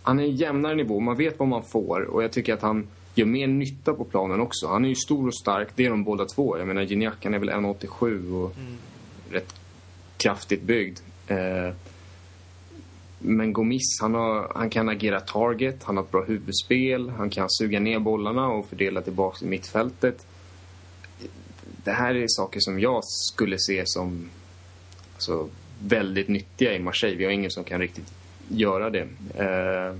Speaker 2: han är en jämnare nivå. Man vet vad man får och jag tycker att han gör mer nytta på planen också. Han är ju stor och stark, det är de båda två. Jag menar Gignac han är väl 1,87 och rätt kraftigt byggd. Eh, men Gomis, han, har, han kan agera target, han har ett bra huvudspel, han kan suga ner bollarna och fördela tillbaka i mittfältet. Det här är saker som jag skulle se som alltså, väldigt nyttiga i Marseille. Vi har ingen som kan riktigt göra det. Eh,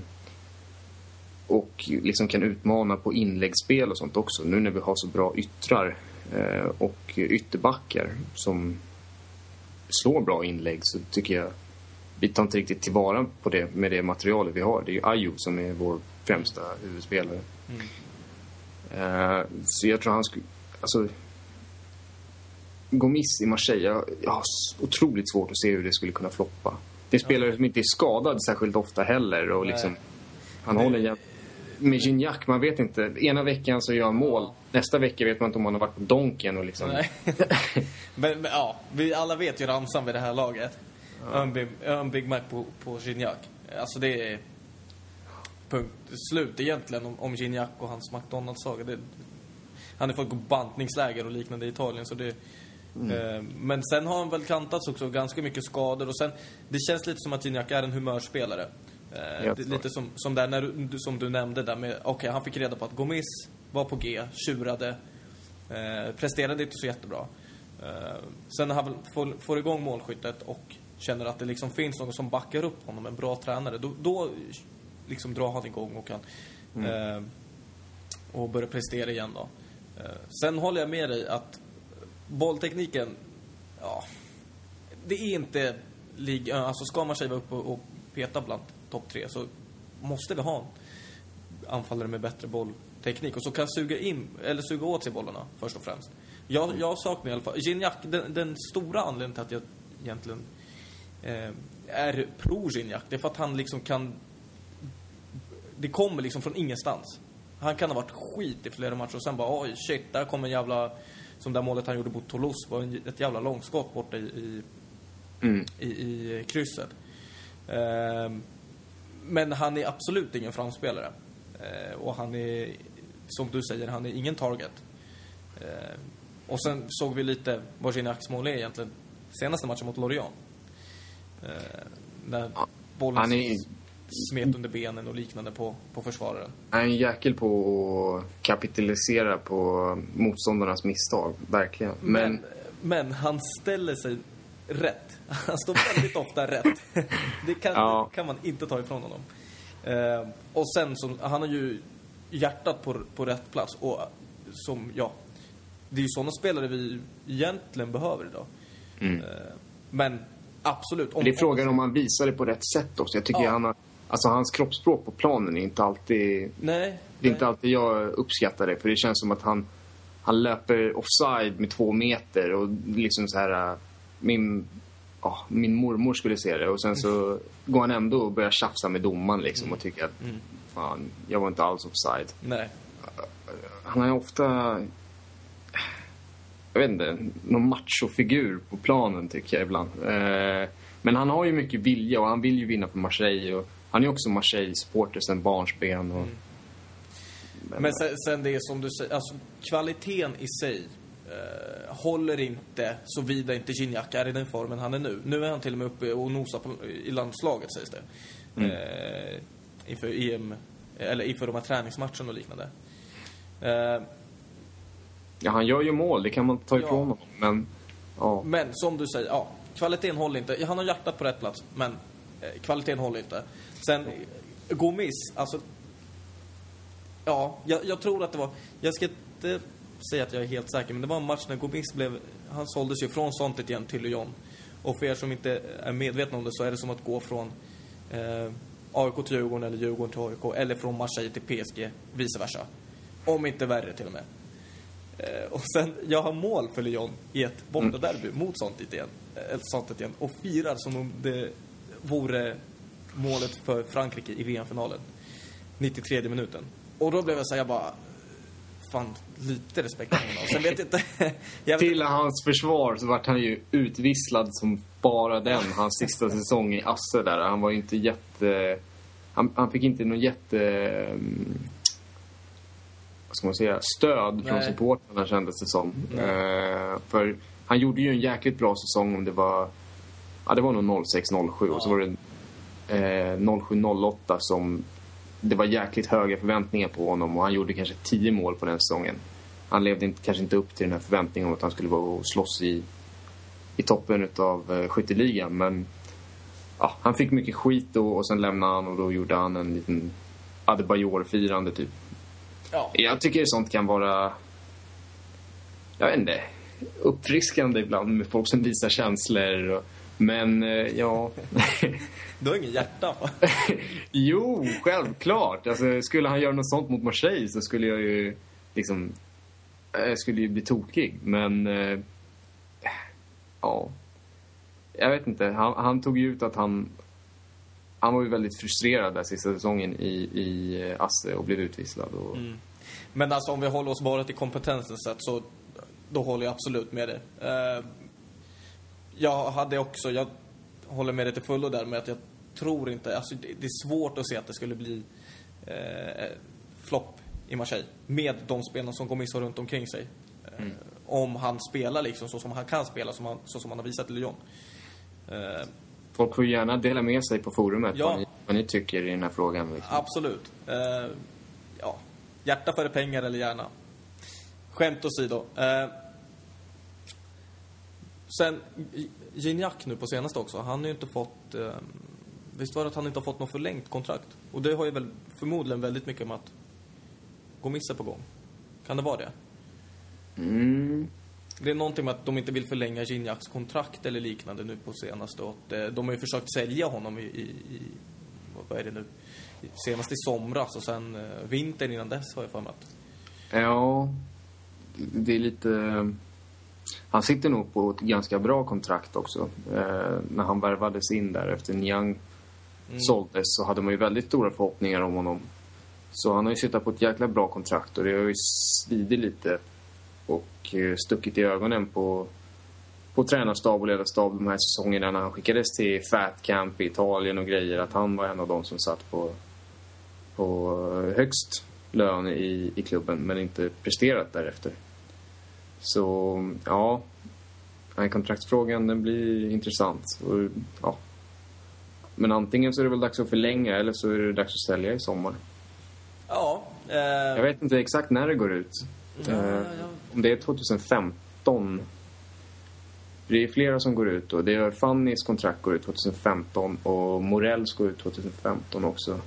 Speaker 2: och liksom kan utmana på inläggsspel och sånt också. Nu när vi har så bra yttrar eh, och ytterbackar som slår bra inlägg så tycker jag vi tar inte riktigt tillvara på det med det materialet vi har. Det är ju Ayo som är vår främsta huvudspelare. Eh, så jag tror han skulle... Alltså, Gomis i Marseille, jag, jag har otroligt svårt att se hur det skulle kunna floppa. Det är spelare som inte är skadad särskilt ofta heller och liksom... Han håller jäm... Med Gignac, man vet inte. Ena veckan så gör han mål. Nästa vecka vet man inte om han har varit på Donken och liksom...
Speaker 1: Nej. men, men ja, vi alla vet ju ramsan vid det här laget. En Big, en Big Mac på, på Gignac. Alltså det är punkt slut egentligen om, om Gignac och hans McDonalds-saga. Han har fått gå bantningsläger och liknande i Italien så det... Eh, men sen har han väl kantats också ganska mycket skador och sen... Det känns lite som att Gignac är en humörspelare. Eh, lite som, som där när du, som du nämnde där med... Okej, han fick reda på att Gomis var på G, tjurade. Eh, presterade inte så jättebra. Eh, sen när han får, får igång målskyttet och känner att det liksom finns någon som backar upp honom, en bra tränare, då, då liksom drar han igång och kan eh, och börjar prestera igen då. Eh, sen håller jag med dig att bolltekniken, ja, det är inte lig, eh, alltså ska man sig vara uppe och, och peta bland topp tre så måste vi ha en anfallare med bättre bollteknik och så kan suga in, eller suga åt sig bollarna först och främst. Jag, jag saknar i alla fall, Gignac, den, den stora anledningen till att jag egentligen eh, är pro Gignac, det är för att han liksom kan det kommer liksom från ingenstans. Han kan ha varit skit i flera matcher och sen bara oj shit, där kommer en jävla... Som det målet han gjorde mot Toulouse var en, ett jävla långskott borta i, i,
Speaker 2: Mm.
Speaker 1: i, i krysset. Ehm, men han är absolut ingen framspelare. Ehm, och han är, som du säger, han är ingen target. Eh, och sen såg vi lite vad Gignacs mål är egentligen senaste matchen mot Lorient. Eh, när bollen
Speaker 2: Han är,
Speaker 1: smet under benen och liknande på, på försvararen.
Speaker 2: han är en jäkel på att kapitalisera på motståndarnas misstag. Verkligen. Men,
Speaker 1: Men, men han ställer sig rätt. Han står väldigt ofta rätt. Det kan,
Speaker 2: Ja.
Speaker 1: kan man inte ta ifrån honom. Eh, och sen, så, han har ju hjärtat på, på rätt plats. Och som, ja, det är ju sådana spelare vi egentligen behöver idag.
Speaker 2: Mm.
Speaker 1: Eh, men absolut. Om,
Speaker 2: det är frågan om han visar det på rätt sätt också. Jag tycker
Speaker 1: Ja.
Speaker 2: han har, alltså hans kroppsspråk på planen är inte alltid...
Speaker 1: Nej.
Speaker 2: Det är inte alltid jag uppskattar det. För det känns som att han, han löper offside med två meter och liksom så här... äh, Min, ja, min mormor skulle se det och sen så går han ändå och börjar tjafsa med domaren liksom och tycker att fan, jag var inte alls offside.
Speaker 1: Nej.
Speaker 2: Han är ofta, jag vet inte, någon machofigur på planen tycker jag ibland. Eh, Men han har ju mycket vilja och han vill ju vinna för Marseille. Och han är också Marseille-supporter sen barnsben. Och,
Speaker 1: Men sen, sen det är som du säger, alltså kvaliteten i sig eh, håller inte såvida inte Gignac är i den formen han är nu. Nu är han till och med uppe och nosar på, i landslaget sägs det. Eh, inför EM, eller inför de här träningsmatcherna och liknande. Eh,
Speaker 2: Ja, han gör ju mål, det kan man ta
Speaker 1: Ja.
Speaker 2: ifrån honom. Men, ja.
Speaker 1: men som du säger, ja, kvaliteten håller inte. Ja, Han har hjärtat på rätt plats, men Eh, kvaliteten håller inte. Sen, Gomis, alltså... Ja, jag, jag tror att det var... Jag ska inte säga att jag är helt säker, men det var en match när Gomis blev... Han såldes ju från Sontet igen till Lyon. Och för er som inte är medvetna om det så är det som att gå från eh, AIK till Djurgården eller Djurgården till AIK eller från Marseille till PSG, vice versa. Om inte värre till och med. Eh, och sen, jag har mål för Lyon i ett bortaderby mot Sontet igen, eh, Sontet igen och firar som om det vore målet för Frankrike i VM-finalen. 93 minuten. Och då blev jag såhär, jag bara... Fan, lite respekt för honom. Sen vet jag inte... jag vet,
Speaker 2: Till hans försvar så vart han ju utvisslad som bara den, hans sista säsong i Asse där. Han var ju inte jätte... Han, han fick inte någon jätte... mm, Vad ska man säga? Stöd från supportrarna kändes det som. Eh, för han gjorde ju en jäkligt bra säsong om det var... Ja, det var nog 06-07 och så var det eh, 07-08 som det var jäkligt höga förväntningar på honom och han gjorde kanske 10 mål på den säsongen. Han levde inte, kanske inte upp till den här förväntningen om att han skulle vara och slåss i, i toppen av eh, skytteligan. Men ja, han fick mycket skit då och sen lämnade han och då gjorde han en liten Adebayor-firande typ.
Speaker 1: ja,
Speaker 2: Jag tycker sånt kan vara, jag vet inte, uppfriskande ibland med folk som visar känslor. Och, men eh, ja,
Speaker 1: du har ingen hjärta va?
Speaker 2: jo, självklart. Alltså, skulle han göra något sånt mot Marseille så skulle jag ju liksom, jag skulle ju bli tokig. Men, eh, ja. Jag vet inte, han, han tog ju ut att han, han var ju väldigt frustrerad där sista säsongen i, i eh, Asse och blev utvisslad. Och,
Speaker 1: Men alltså om vi håller oss bara till kompetensen sett så då håller jag absolut med dig. Eh, jag hade också, jag håller med dig till fullo där med att jag tror inte, alltså det, det är svårt att se att det skulle bli eh, flopp i Marseille med de spelarna som Gomis har runt omkring sig. Eh, Om han spelar liksom så som han kan spela, som han, så som han har visat i Lyon. Eh,
Speaker 2: Folk får gärna dela med sig på forumet
Speaker 1: Ja.
Speaker 2: vad, ni, vad ni tycker i den här frågan. Liksom.
Speaker 1: Absolut. Eh, ja, hjärta före pengar eller hjärna. Skämt åsido. Eh, sen, Gignac nu på senaste också, han har ju inte fått... Eh, visst var det att han inte har fått något förlängt kontrakt? Och det har ju väl förmodligen väldigt mycket med att gå missa på gång. Kan det vara det?
Speaker 2: Mm.
Speaker 1: Det är någonting med att de inte vill förlänga Gignacs kontrakt eller liknande nu på senaste. Och att, eh, de har ju försökt sälja honom i, i, i vad är det nu? Senast i somras och sen eh, vintern innan dess har jag för mig att.
Speaker 2: Ja, det är lite... Han sitter nog på ett ganska bra kontrakt också. Eh, när han värvades in där efter Niang såldes så hade man ju väldigt stora förhoppningar om honom. Så han har ju suttit på ett jäkla bra kontrakt och det har ju svidit lite och eh, stuckit i ögonen på, på tränarstab och ledarstab de här säsongerna när han skickades till Fat Camp i Italien och grejer. Att han var en av de som satt på, på högst lön i, i klubben men inte presterat därefter. Så, ja. Nej, kontraktsfrågan den blir intressant. Och, ja. Men antingen så är det väl dags att förlänga eller så är det dags att sälja i sommar.
Speaker 1: Ja. Eh,
Speaker 2: Jag vet inte exakt när det går ut.
Speaker 1: Ja,
Speaker 2: Eh,
Speaker 1: ja.
Speaker 2: Om det är 2015. Det är flera som går ut då. Det är Fannys kontrakt går ut 2015 och Morells går ut 2015 också.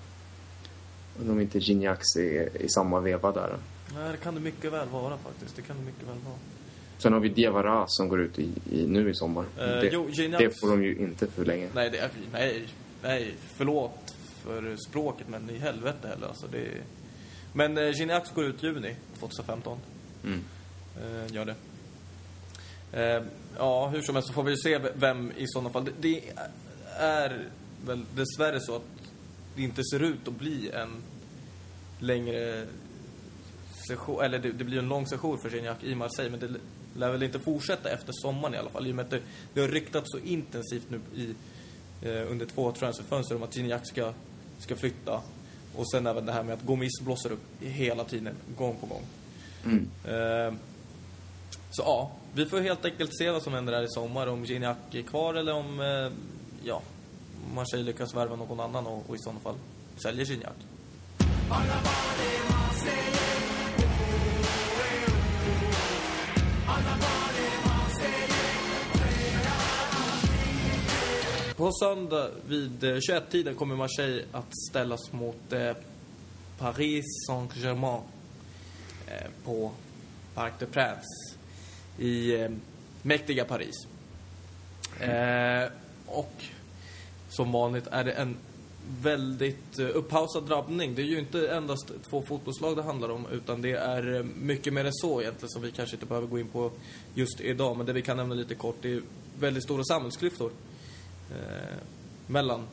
Speaker 2: Undrar om inte Gignacs är i samma veva där.
Speaker 1: Nej, det kan det mycket väl vara faktiskt. Det kan det mycket väl vara.
Speaker 2: Sen har vi Diawara som går ut i, i, nu i sommar.
Speaker 1: Eh,
Speaker 2: det,
Speaker 1: jo,
Speaker 2: det får de ju inte för länge.
Speaker 1: Nej, det är, nej, nej, förlåt för språket, men i helvete heller. Alltså, det. Men eh, Gignac går ut juni 2015.
Speaker 2: Mm.
Speaker 1: Eh, gör det. Eh, ja, hur som helst så får vi se vem i sådana fall. Det, det är väl dessvärre så att det inte ser ut att bli en längre session, eller det, det blir en lång session för Gignac i Marseille, men det lär väl inte fortsätta efter sommaren i alla fall, i och med att det, det har ryktats så intensivt nu i, eh, under två transferfönster om att Gignac ska, ska flytta. Och sen även det här med att Gomis blossar upp hela tiden, gång på gång.
Speaker 2: Mm.
Speaker 1: Eh, så ja, vi får helt enkelt se vad som händer här i sommar. Om Gignac är kvar eller om, eh, ja, Marseille lyckas värva någon annan och, och i sådana fall säljer Gignac. På söndag vid eh, 21-tiden kommer Marseille att ställas mot eh, Paris Saint-Germain eh, på Parc des Princes i mäktiga Paris. Mm. och som vanligt är det en väldigt upphausad drabbning. Det är ju inte endast två fotbollslag det handlar om utan det är mycket mer än så egentligen som vi kanske inte behöver gå in på just idag. Men det vi kan nämna lite kort det är väldigt stora samhällsklyftor Eh, mellan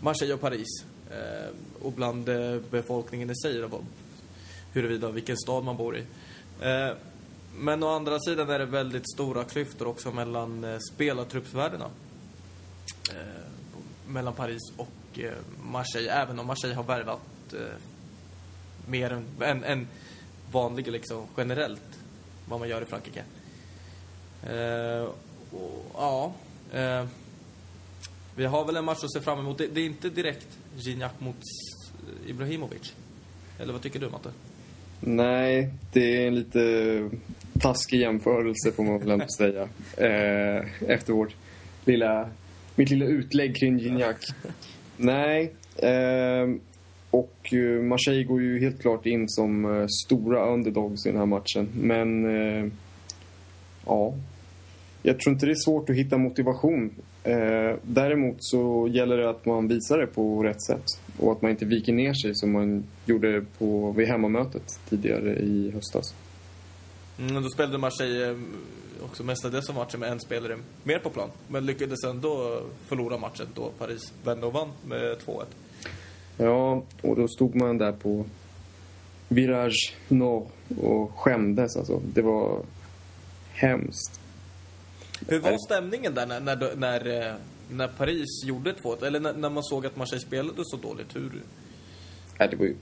Speaker 1: Marseille och Paris eh, och bland eh, befolkningen i sig. Huruvida vilken stad man bor i. Eh, men å andra sidan är det väldigt stora klyftor också mellan eh, spelartruppsvärdena. Eh, mellan Paris och eh, Marseille, även om Marseille har värvat eh, mer än, än, än vanliga liksom, generellt, vad man gör i Frankrike. Eh, och, ja, eh, vi har väl en match att se fram emot. Det, det är inte direkt Gignac mot Ibrahimovic. Eller vad tycker du, Matte?
Speaker 2: Nej, det är en lite taskig jämförelse får man väl ändå säga. Eh, efter vårt lilla, mitt lilla utlägg kring Gignac. Nej, eh, och eh, Marseille går ju helt klart in som stora underdogs i den här matchen. Men eh, ja, jag tror inte det är svårt att hitta motivation. Eh, däremot så gäller det att man visar det på rätt sätt och att man inte viker ner sig som man gjorde på, vid hemmamötet tidigare i höstas.
Speaker 1: Mm, då spelade Marseille eh, också mestadels av matchen med en spelare mer på plan. Men lyckades ändå förlora matchen då Paris vände och vann med 2-1.
Speaker 2: Ja, och då stod man där på Virage Nord och skämdes alltså. Det var hemskt.
Speaker 1: Hur var stämningen där när, när, när, eh, när Paris gjorde 2-1? Eller när, när man såg att Marseille spelade så dåligt? Hur...
Speaker 2: Nej, det var ju...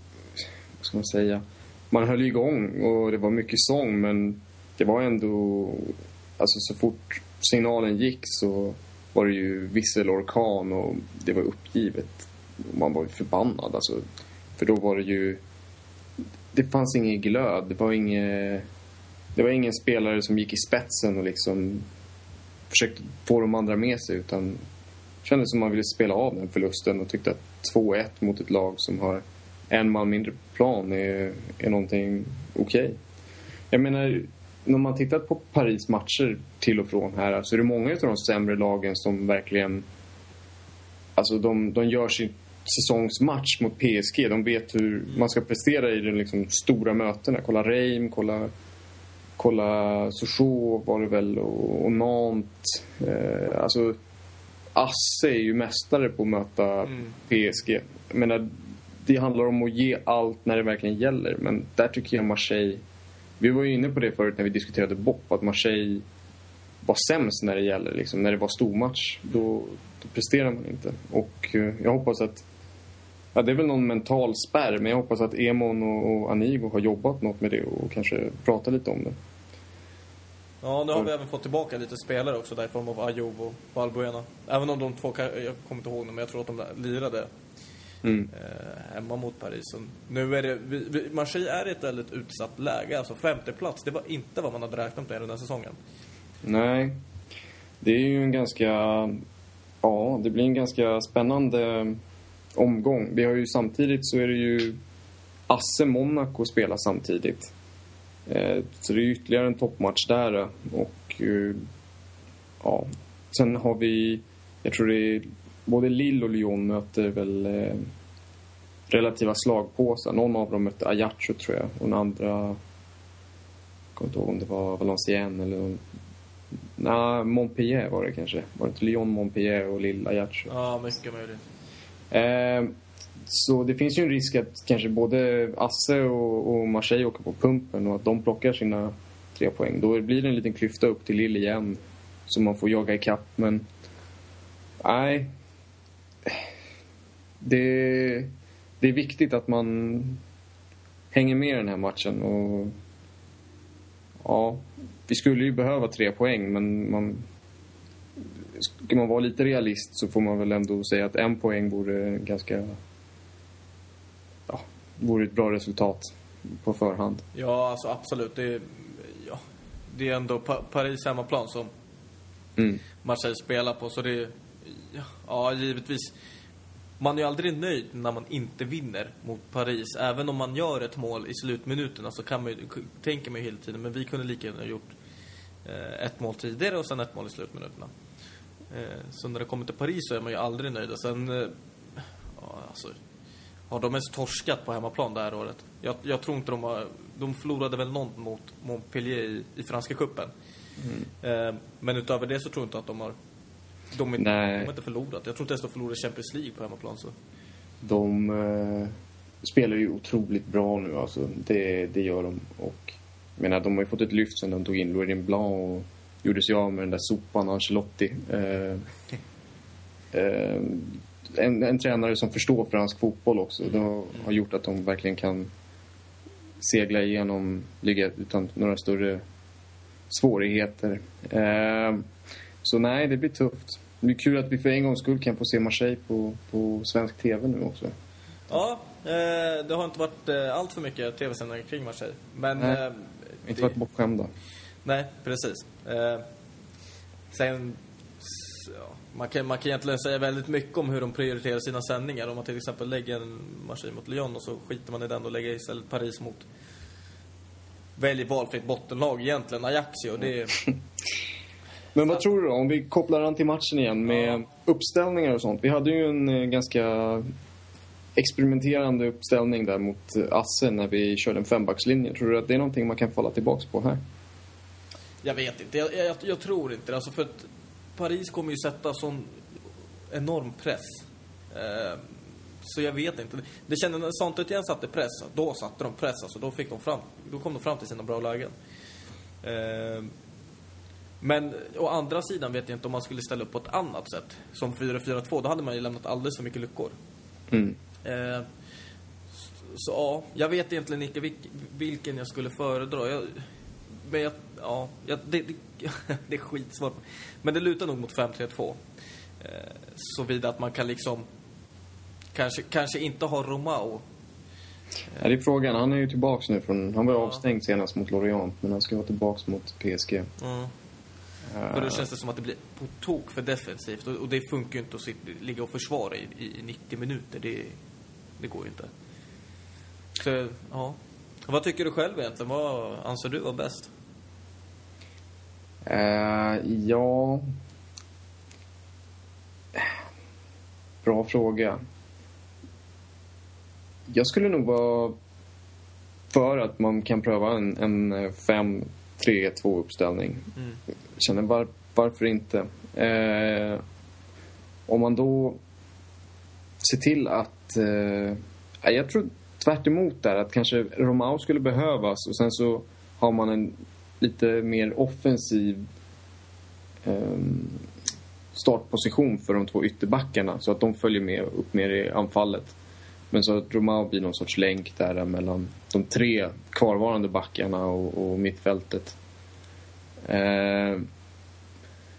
Speaker 2: Vad ska man säga? Man höll igång och det var mycket sång men det var ändå... Alltså så fort signalen gick så var det ju visselorkan och det var uppgivet. Man var ju förbannad alltså. För då var det ju... Det fanns ingen glöd. Det var ingen... Det var ingen spelare som gick i spetsen och liksom försökte få de andra med sig utan det kändes som man ville spela av den förlusten och tyckte att 2-1 mot ett lag som har en man mindre på plan är, är någonting okej. Okay. Jag menar, när man tittat på Paris matcher till och från här så är det många av de sämre lagen som verkligen alltså de, de gör sin säsongsmatch mot PSG. De vet hur man ska prestera i de liksom stora mötena. Kolla Reim, kolla kolla Sochaux var det väl och, och Nantes. Eh, alltså Asse är ju mästare på att möta
Speaker 1: Mm.
Speaker 2: PSG. Jag menar, det handlar om att ge allt när det verkligen gäller. Men där tycker jag Marseille... Vi var ju inne på det förut när vi diskuterade BOP, att Marseille var sämst när det gäller. Liksom. När det var stormatch, då, då presterar man inte. Och eh, jag hoppas att... Ja, det är väl någon mental spärr, men jag hoppas att Emon och, och Anigo har jobbat något med det och kanske pratat lite om det.
Speaker 1: Ja, nu har vi även fått tillbaka lite spelare också där i form av Ayoub och Valbuena. Även om de två, jag kommer inte ihåg dem, men jag tror att de lirade
Speaker 2: Mm.
Speaker 1: eh, hemma mot Paris. Så nu är det, vi, vi, Marseille är i ett väldigt utsatt läge. Alltså femte plats, det var inte vad man hade räknat med den här säsongen.
Speaker 2: Nej. Det är ju en ganska... Ja, det blir en ganska spännande omgång. Vi har ju samtidigt så är det ju Asse Monaco spelar samtidigt. Eh, Så det är ytterligare en toppmatch där. eh, Och eh, ja, sen har vi... Jag tror det är både Lille och Lyon möter väl eh, relativa slagpåsar. Någon av dem mötte Ajaccio tror jag och den andra... Jag kommer inte ihåg om det var Valenciennes eller Nej, Montpellier var det kanske. Var det inte Lyon, Montpellier och Lille Ajaccio?
Speaker 1: Ja, mycket möjligt.
Speaker 2: Eh, så det finns ju en risk att kanske både Asse och, och Marseille åker på pumpen och att de plockar sina tre poäng. Då blir det en liten klyfta upp till Lille igen som man får jaga ikapp. Men nej. Det, det är viktigt att man hänger med i den här matchen. Och ja, vi skulle ju behöva tre poäng men man, ska man vara lite realist så får man väl ändå säga att en poäng vore ganska... Vore ett bra resultat på förhand.
Speaker 1: Ja, alltså absolut. Det är, ja, det är ändå pa Paris hemmaplan som
Speaker 2: Mm.
Speaker 1: Marseille spelar på. Så det är, ja, ja, givetvis. Man är ju aldrig nöjd när man inte vinner mot Paris. Även om man gör ett mål i slutminuterna så kan man ju, tänker man ju hela tiden, men vi kunde lika gärna ha gjort eh, ett mål tidigare och sen ett mål i slutminuterna. Eh, så när det kommer till Paris så är man ju aldrig nöjd. Och Sen, eh, ja, alltså, har de ens torskat på hemmaplan det här året? Jag, jag tror inte de har... De förlorade väl någon mot Montpellier i, i Franska cupen. Eh, men utöver det så tror jag inte att de har... De, är, de har inte förlorat. Jag tror inte ens de förlorade Champions League på hemmaplan. Så.
Speaker 2: De eh, spelar ju otroligt bra nu alltså. Det, det gör de. Och jag menar, de har ju fått ett lyft sen de tog in Laurent Blanc och gjorde sig av med den där sopan Ancelotti. Eh, eh, en, en tränare som förstår fransk fotboll också. Det har, gjort att de verkligen kan segla igenom ligan utan några större svårigheter. Eh, så nej, det blir tufft. Det blir kul att vi för en gångs skull kan få se Marseille på, på svensk TV nu också.
Speaker 1: Ja, eh, det har inte varit eh, allt för mycket tv-sändningar kring Marseille. Men...
Speaker 2: Nej.
Speaker 1: Eh,
Speaker 2: Inte
Speaker 1: det-
Speaker 2: varit bortskämda.
Speaker 1: Nej, precis. Eh, sen... Ja, man, kan, man kan egentligen säga väldigt mycket om hur de prioriterar sina sändningar. Om man till exempel lägger en Marseille mot Lyon och så skiter man i den och lägger istället Paris mot... Väljer valfritt bottenlag egentligen, Ajaccio. Det är...
Speaker 2: Men vad tror du då? Om vi kopplar an till matchen igen med uppställningar och sånt. Vi hade ju en eh, ganska experimenterande uppställning där mot eh, Asse när vi körde en fembackslinje. Tror du att det är någonting man kan falla tillbaks på här?
Speaker 1: Jag vet inte. Jag, jag, jag tror inte det. Alltså för Paris kommer ju sätta sån enorm press. Eh, så jag vet inte. Det kändes när Saint-Étienne satte press, då satte de press. Alltså då, fick de fram, då kom de fram till sina bra lägen. Eh, men å andra sidan vet jag inte om man skulle ställa upp på ett annat sätt. Som 4-4-2, då hade man ju lämnat alldeles för mycket luckor.
Speaker 2: Mm.
Speaker 1: Eh, så ja, jag vet egentligen inte vilk, vilken jag skulle föredra. Jag, men jag, ja, jag, det, det, det är skitsvårt. Men det lutar nog mot 5-3-2. Eh, Såvida att man kan liksom kanske, kanske inte ha Romao.
Speaker 2: Ja, det är frågan. Han är ju tillbaks nu från... Han var
Speaker 1: Ja.
Speaker 2: avstängd senast mot Lorient, men han ska vara tillbaks mot PSG.
Speaker 1: Mm. För då känns det som att det blir på tok för defensivt. Och, och det funkar ju inte att sitta, ligga och försvara i, i 90 minuter. Det, det går ju inte. Så, ja. Vad tycker du själv egentligen? Vad anser du var bäst?
Speaker 2: Eh, ja... Bra fråga. Jag skulle nog vara för att man kan pröva en, en 5-3-2 uppställning.
Speaker 1: Mm.
Speaker 2: Känner var, varför inte? Eh, om man då ser till att... Eh, ja, jag tror tvärt där att kanske Romao skulle behövas och sen så har man en lite mer offensiv ehm, startposition för de två ytterbackarna så att de följer med upp mer i anfallet. Men så att Romao blir någon sorts länk där mellan de tre kvarvarande backarna och, och mittfältet. Eh,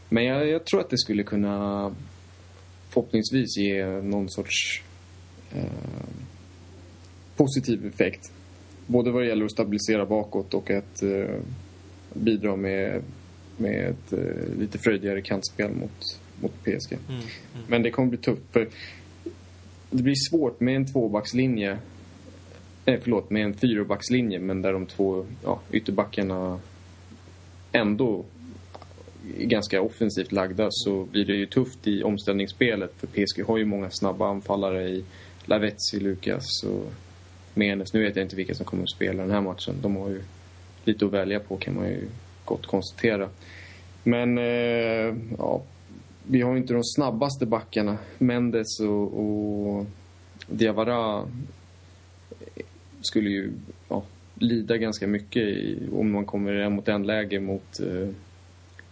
Speaker 2: men jag, jag tror att det skulle kunna förhoppningsvis ge någon sorts eh, positiv effekt. Både vad det gäller att stabilisera bakåt och att eh, bidra med, med ett eh, lite fröjdigare kantspel mot, mot PSG.
Speaker 1: Mm.
Speaker 2: Men det kommer bli tufft. För det blir svårt med en tvåbackslinje. Eh, förlåt, med en fyrabackslinje men där de två ja, ytterbackarna ändå är ganska offensivt lagda så blir det ju tufft i omställningsspelet för PSG har ju många snabba anfallare i Lavetzi, Lukas och Menes. Nu vet jag inte vilka som kommer att spela den här matchen. De har ju lite att välja på kan man ju gott konstatera. Men eh, ja, vi har ju inte de snabbaste backarna. Mendes och, och Diawara skulle ju ja, lida ganska mycket i, om man kommer en mot en läge mot, eh,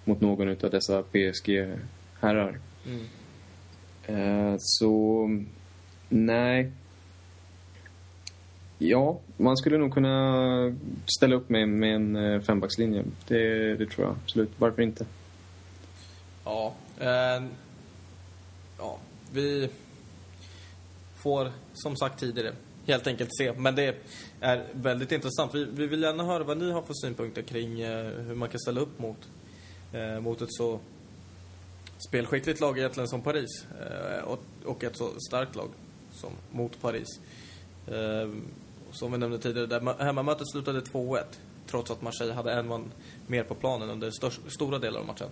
Speaker 2: mot någon av dessa PSG-herrar.
Speaker 1: Mm.
Speaker 2: Eh, så nej. Ja, man skulle nog kunna ställa upp med, med en eh, fembackslinje. Det, det tror jag absolut. Varför inte?
Speaker 1: Ja, eh, ja, vi får som sagt tidigare helt enkelt se. Men det är väldigt intressant. Vi, vi vill gärna höra vad ni har för synpunkter kring eh, hur man kan ställa upp mot, eh, mot ett så spelskickligt lag egentligen som Paris. Eh, och, och ett så starkt lag som mot Paris. Eh, som vi nämnde tidigare, där hemmamötet slutade 2-1. Trots att Marseille hade en man mer på planen under störst, stora delar av matchen.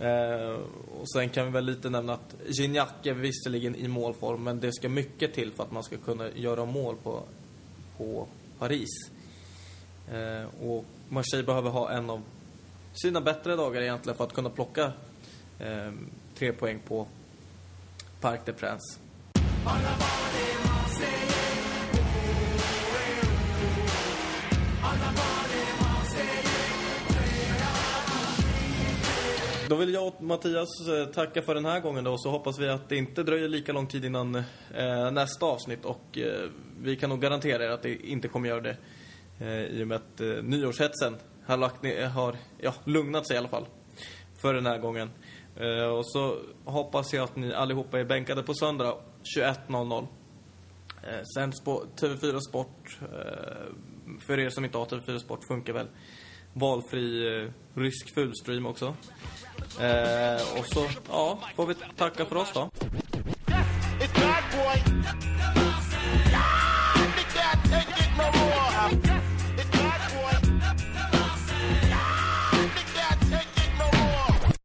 Speaker 1: Eh, och sen kan vi väl lite nämna att Gignac är visserligen i målform, men det ska mycket till för att man ska kunna göra mål på, på Paris. Eh, och Marseille behöver ha en av sina bättre dagar egentligen för att kunna plocka eh, tre poäng på Parc des Princes. Då vill jag och Mattias eh, tacka för den här gången då, och så hoppas vi att det inte dröjer lika lång tid innan eh, nästa avsnitt och eh, vi kan nog garantera er att det inte kommer göra det eh, i och med att eh, nyårshetsen har, lagt har ja, lugnat sig i alla fall för den här gången. Eh, och så hoppas jag att ni allihopa är bänkade på söndag 21.00. Eh, sänds på TV4 Sport. Eh, för er som inte har TV4 Sport funkar väl valfri eh, rysk fullstream också. Eh, och så, ja, får vi tacka för oss då.
Speaker 3: It's bad boy.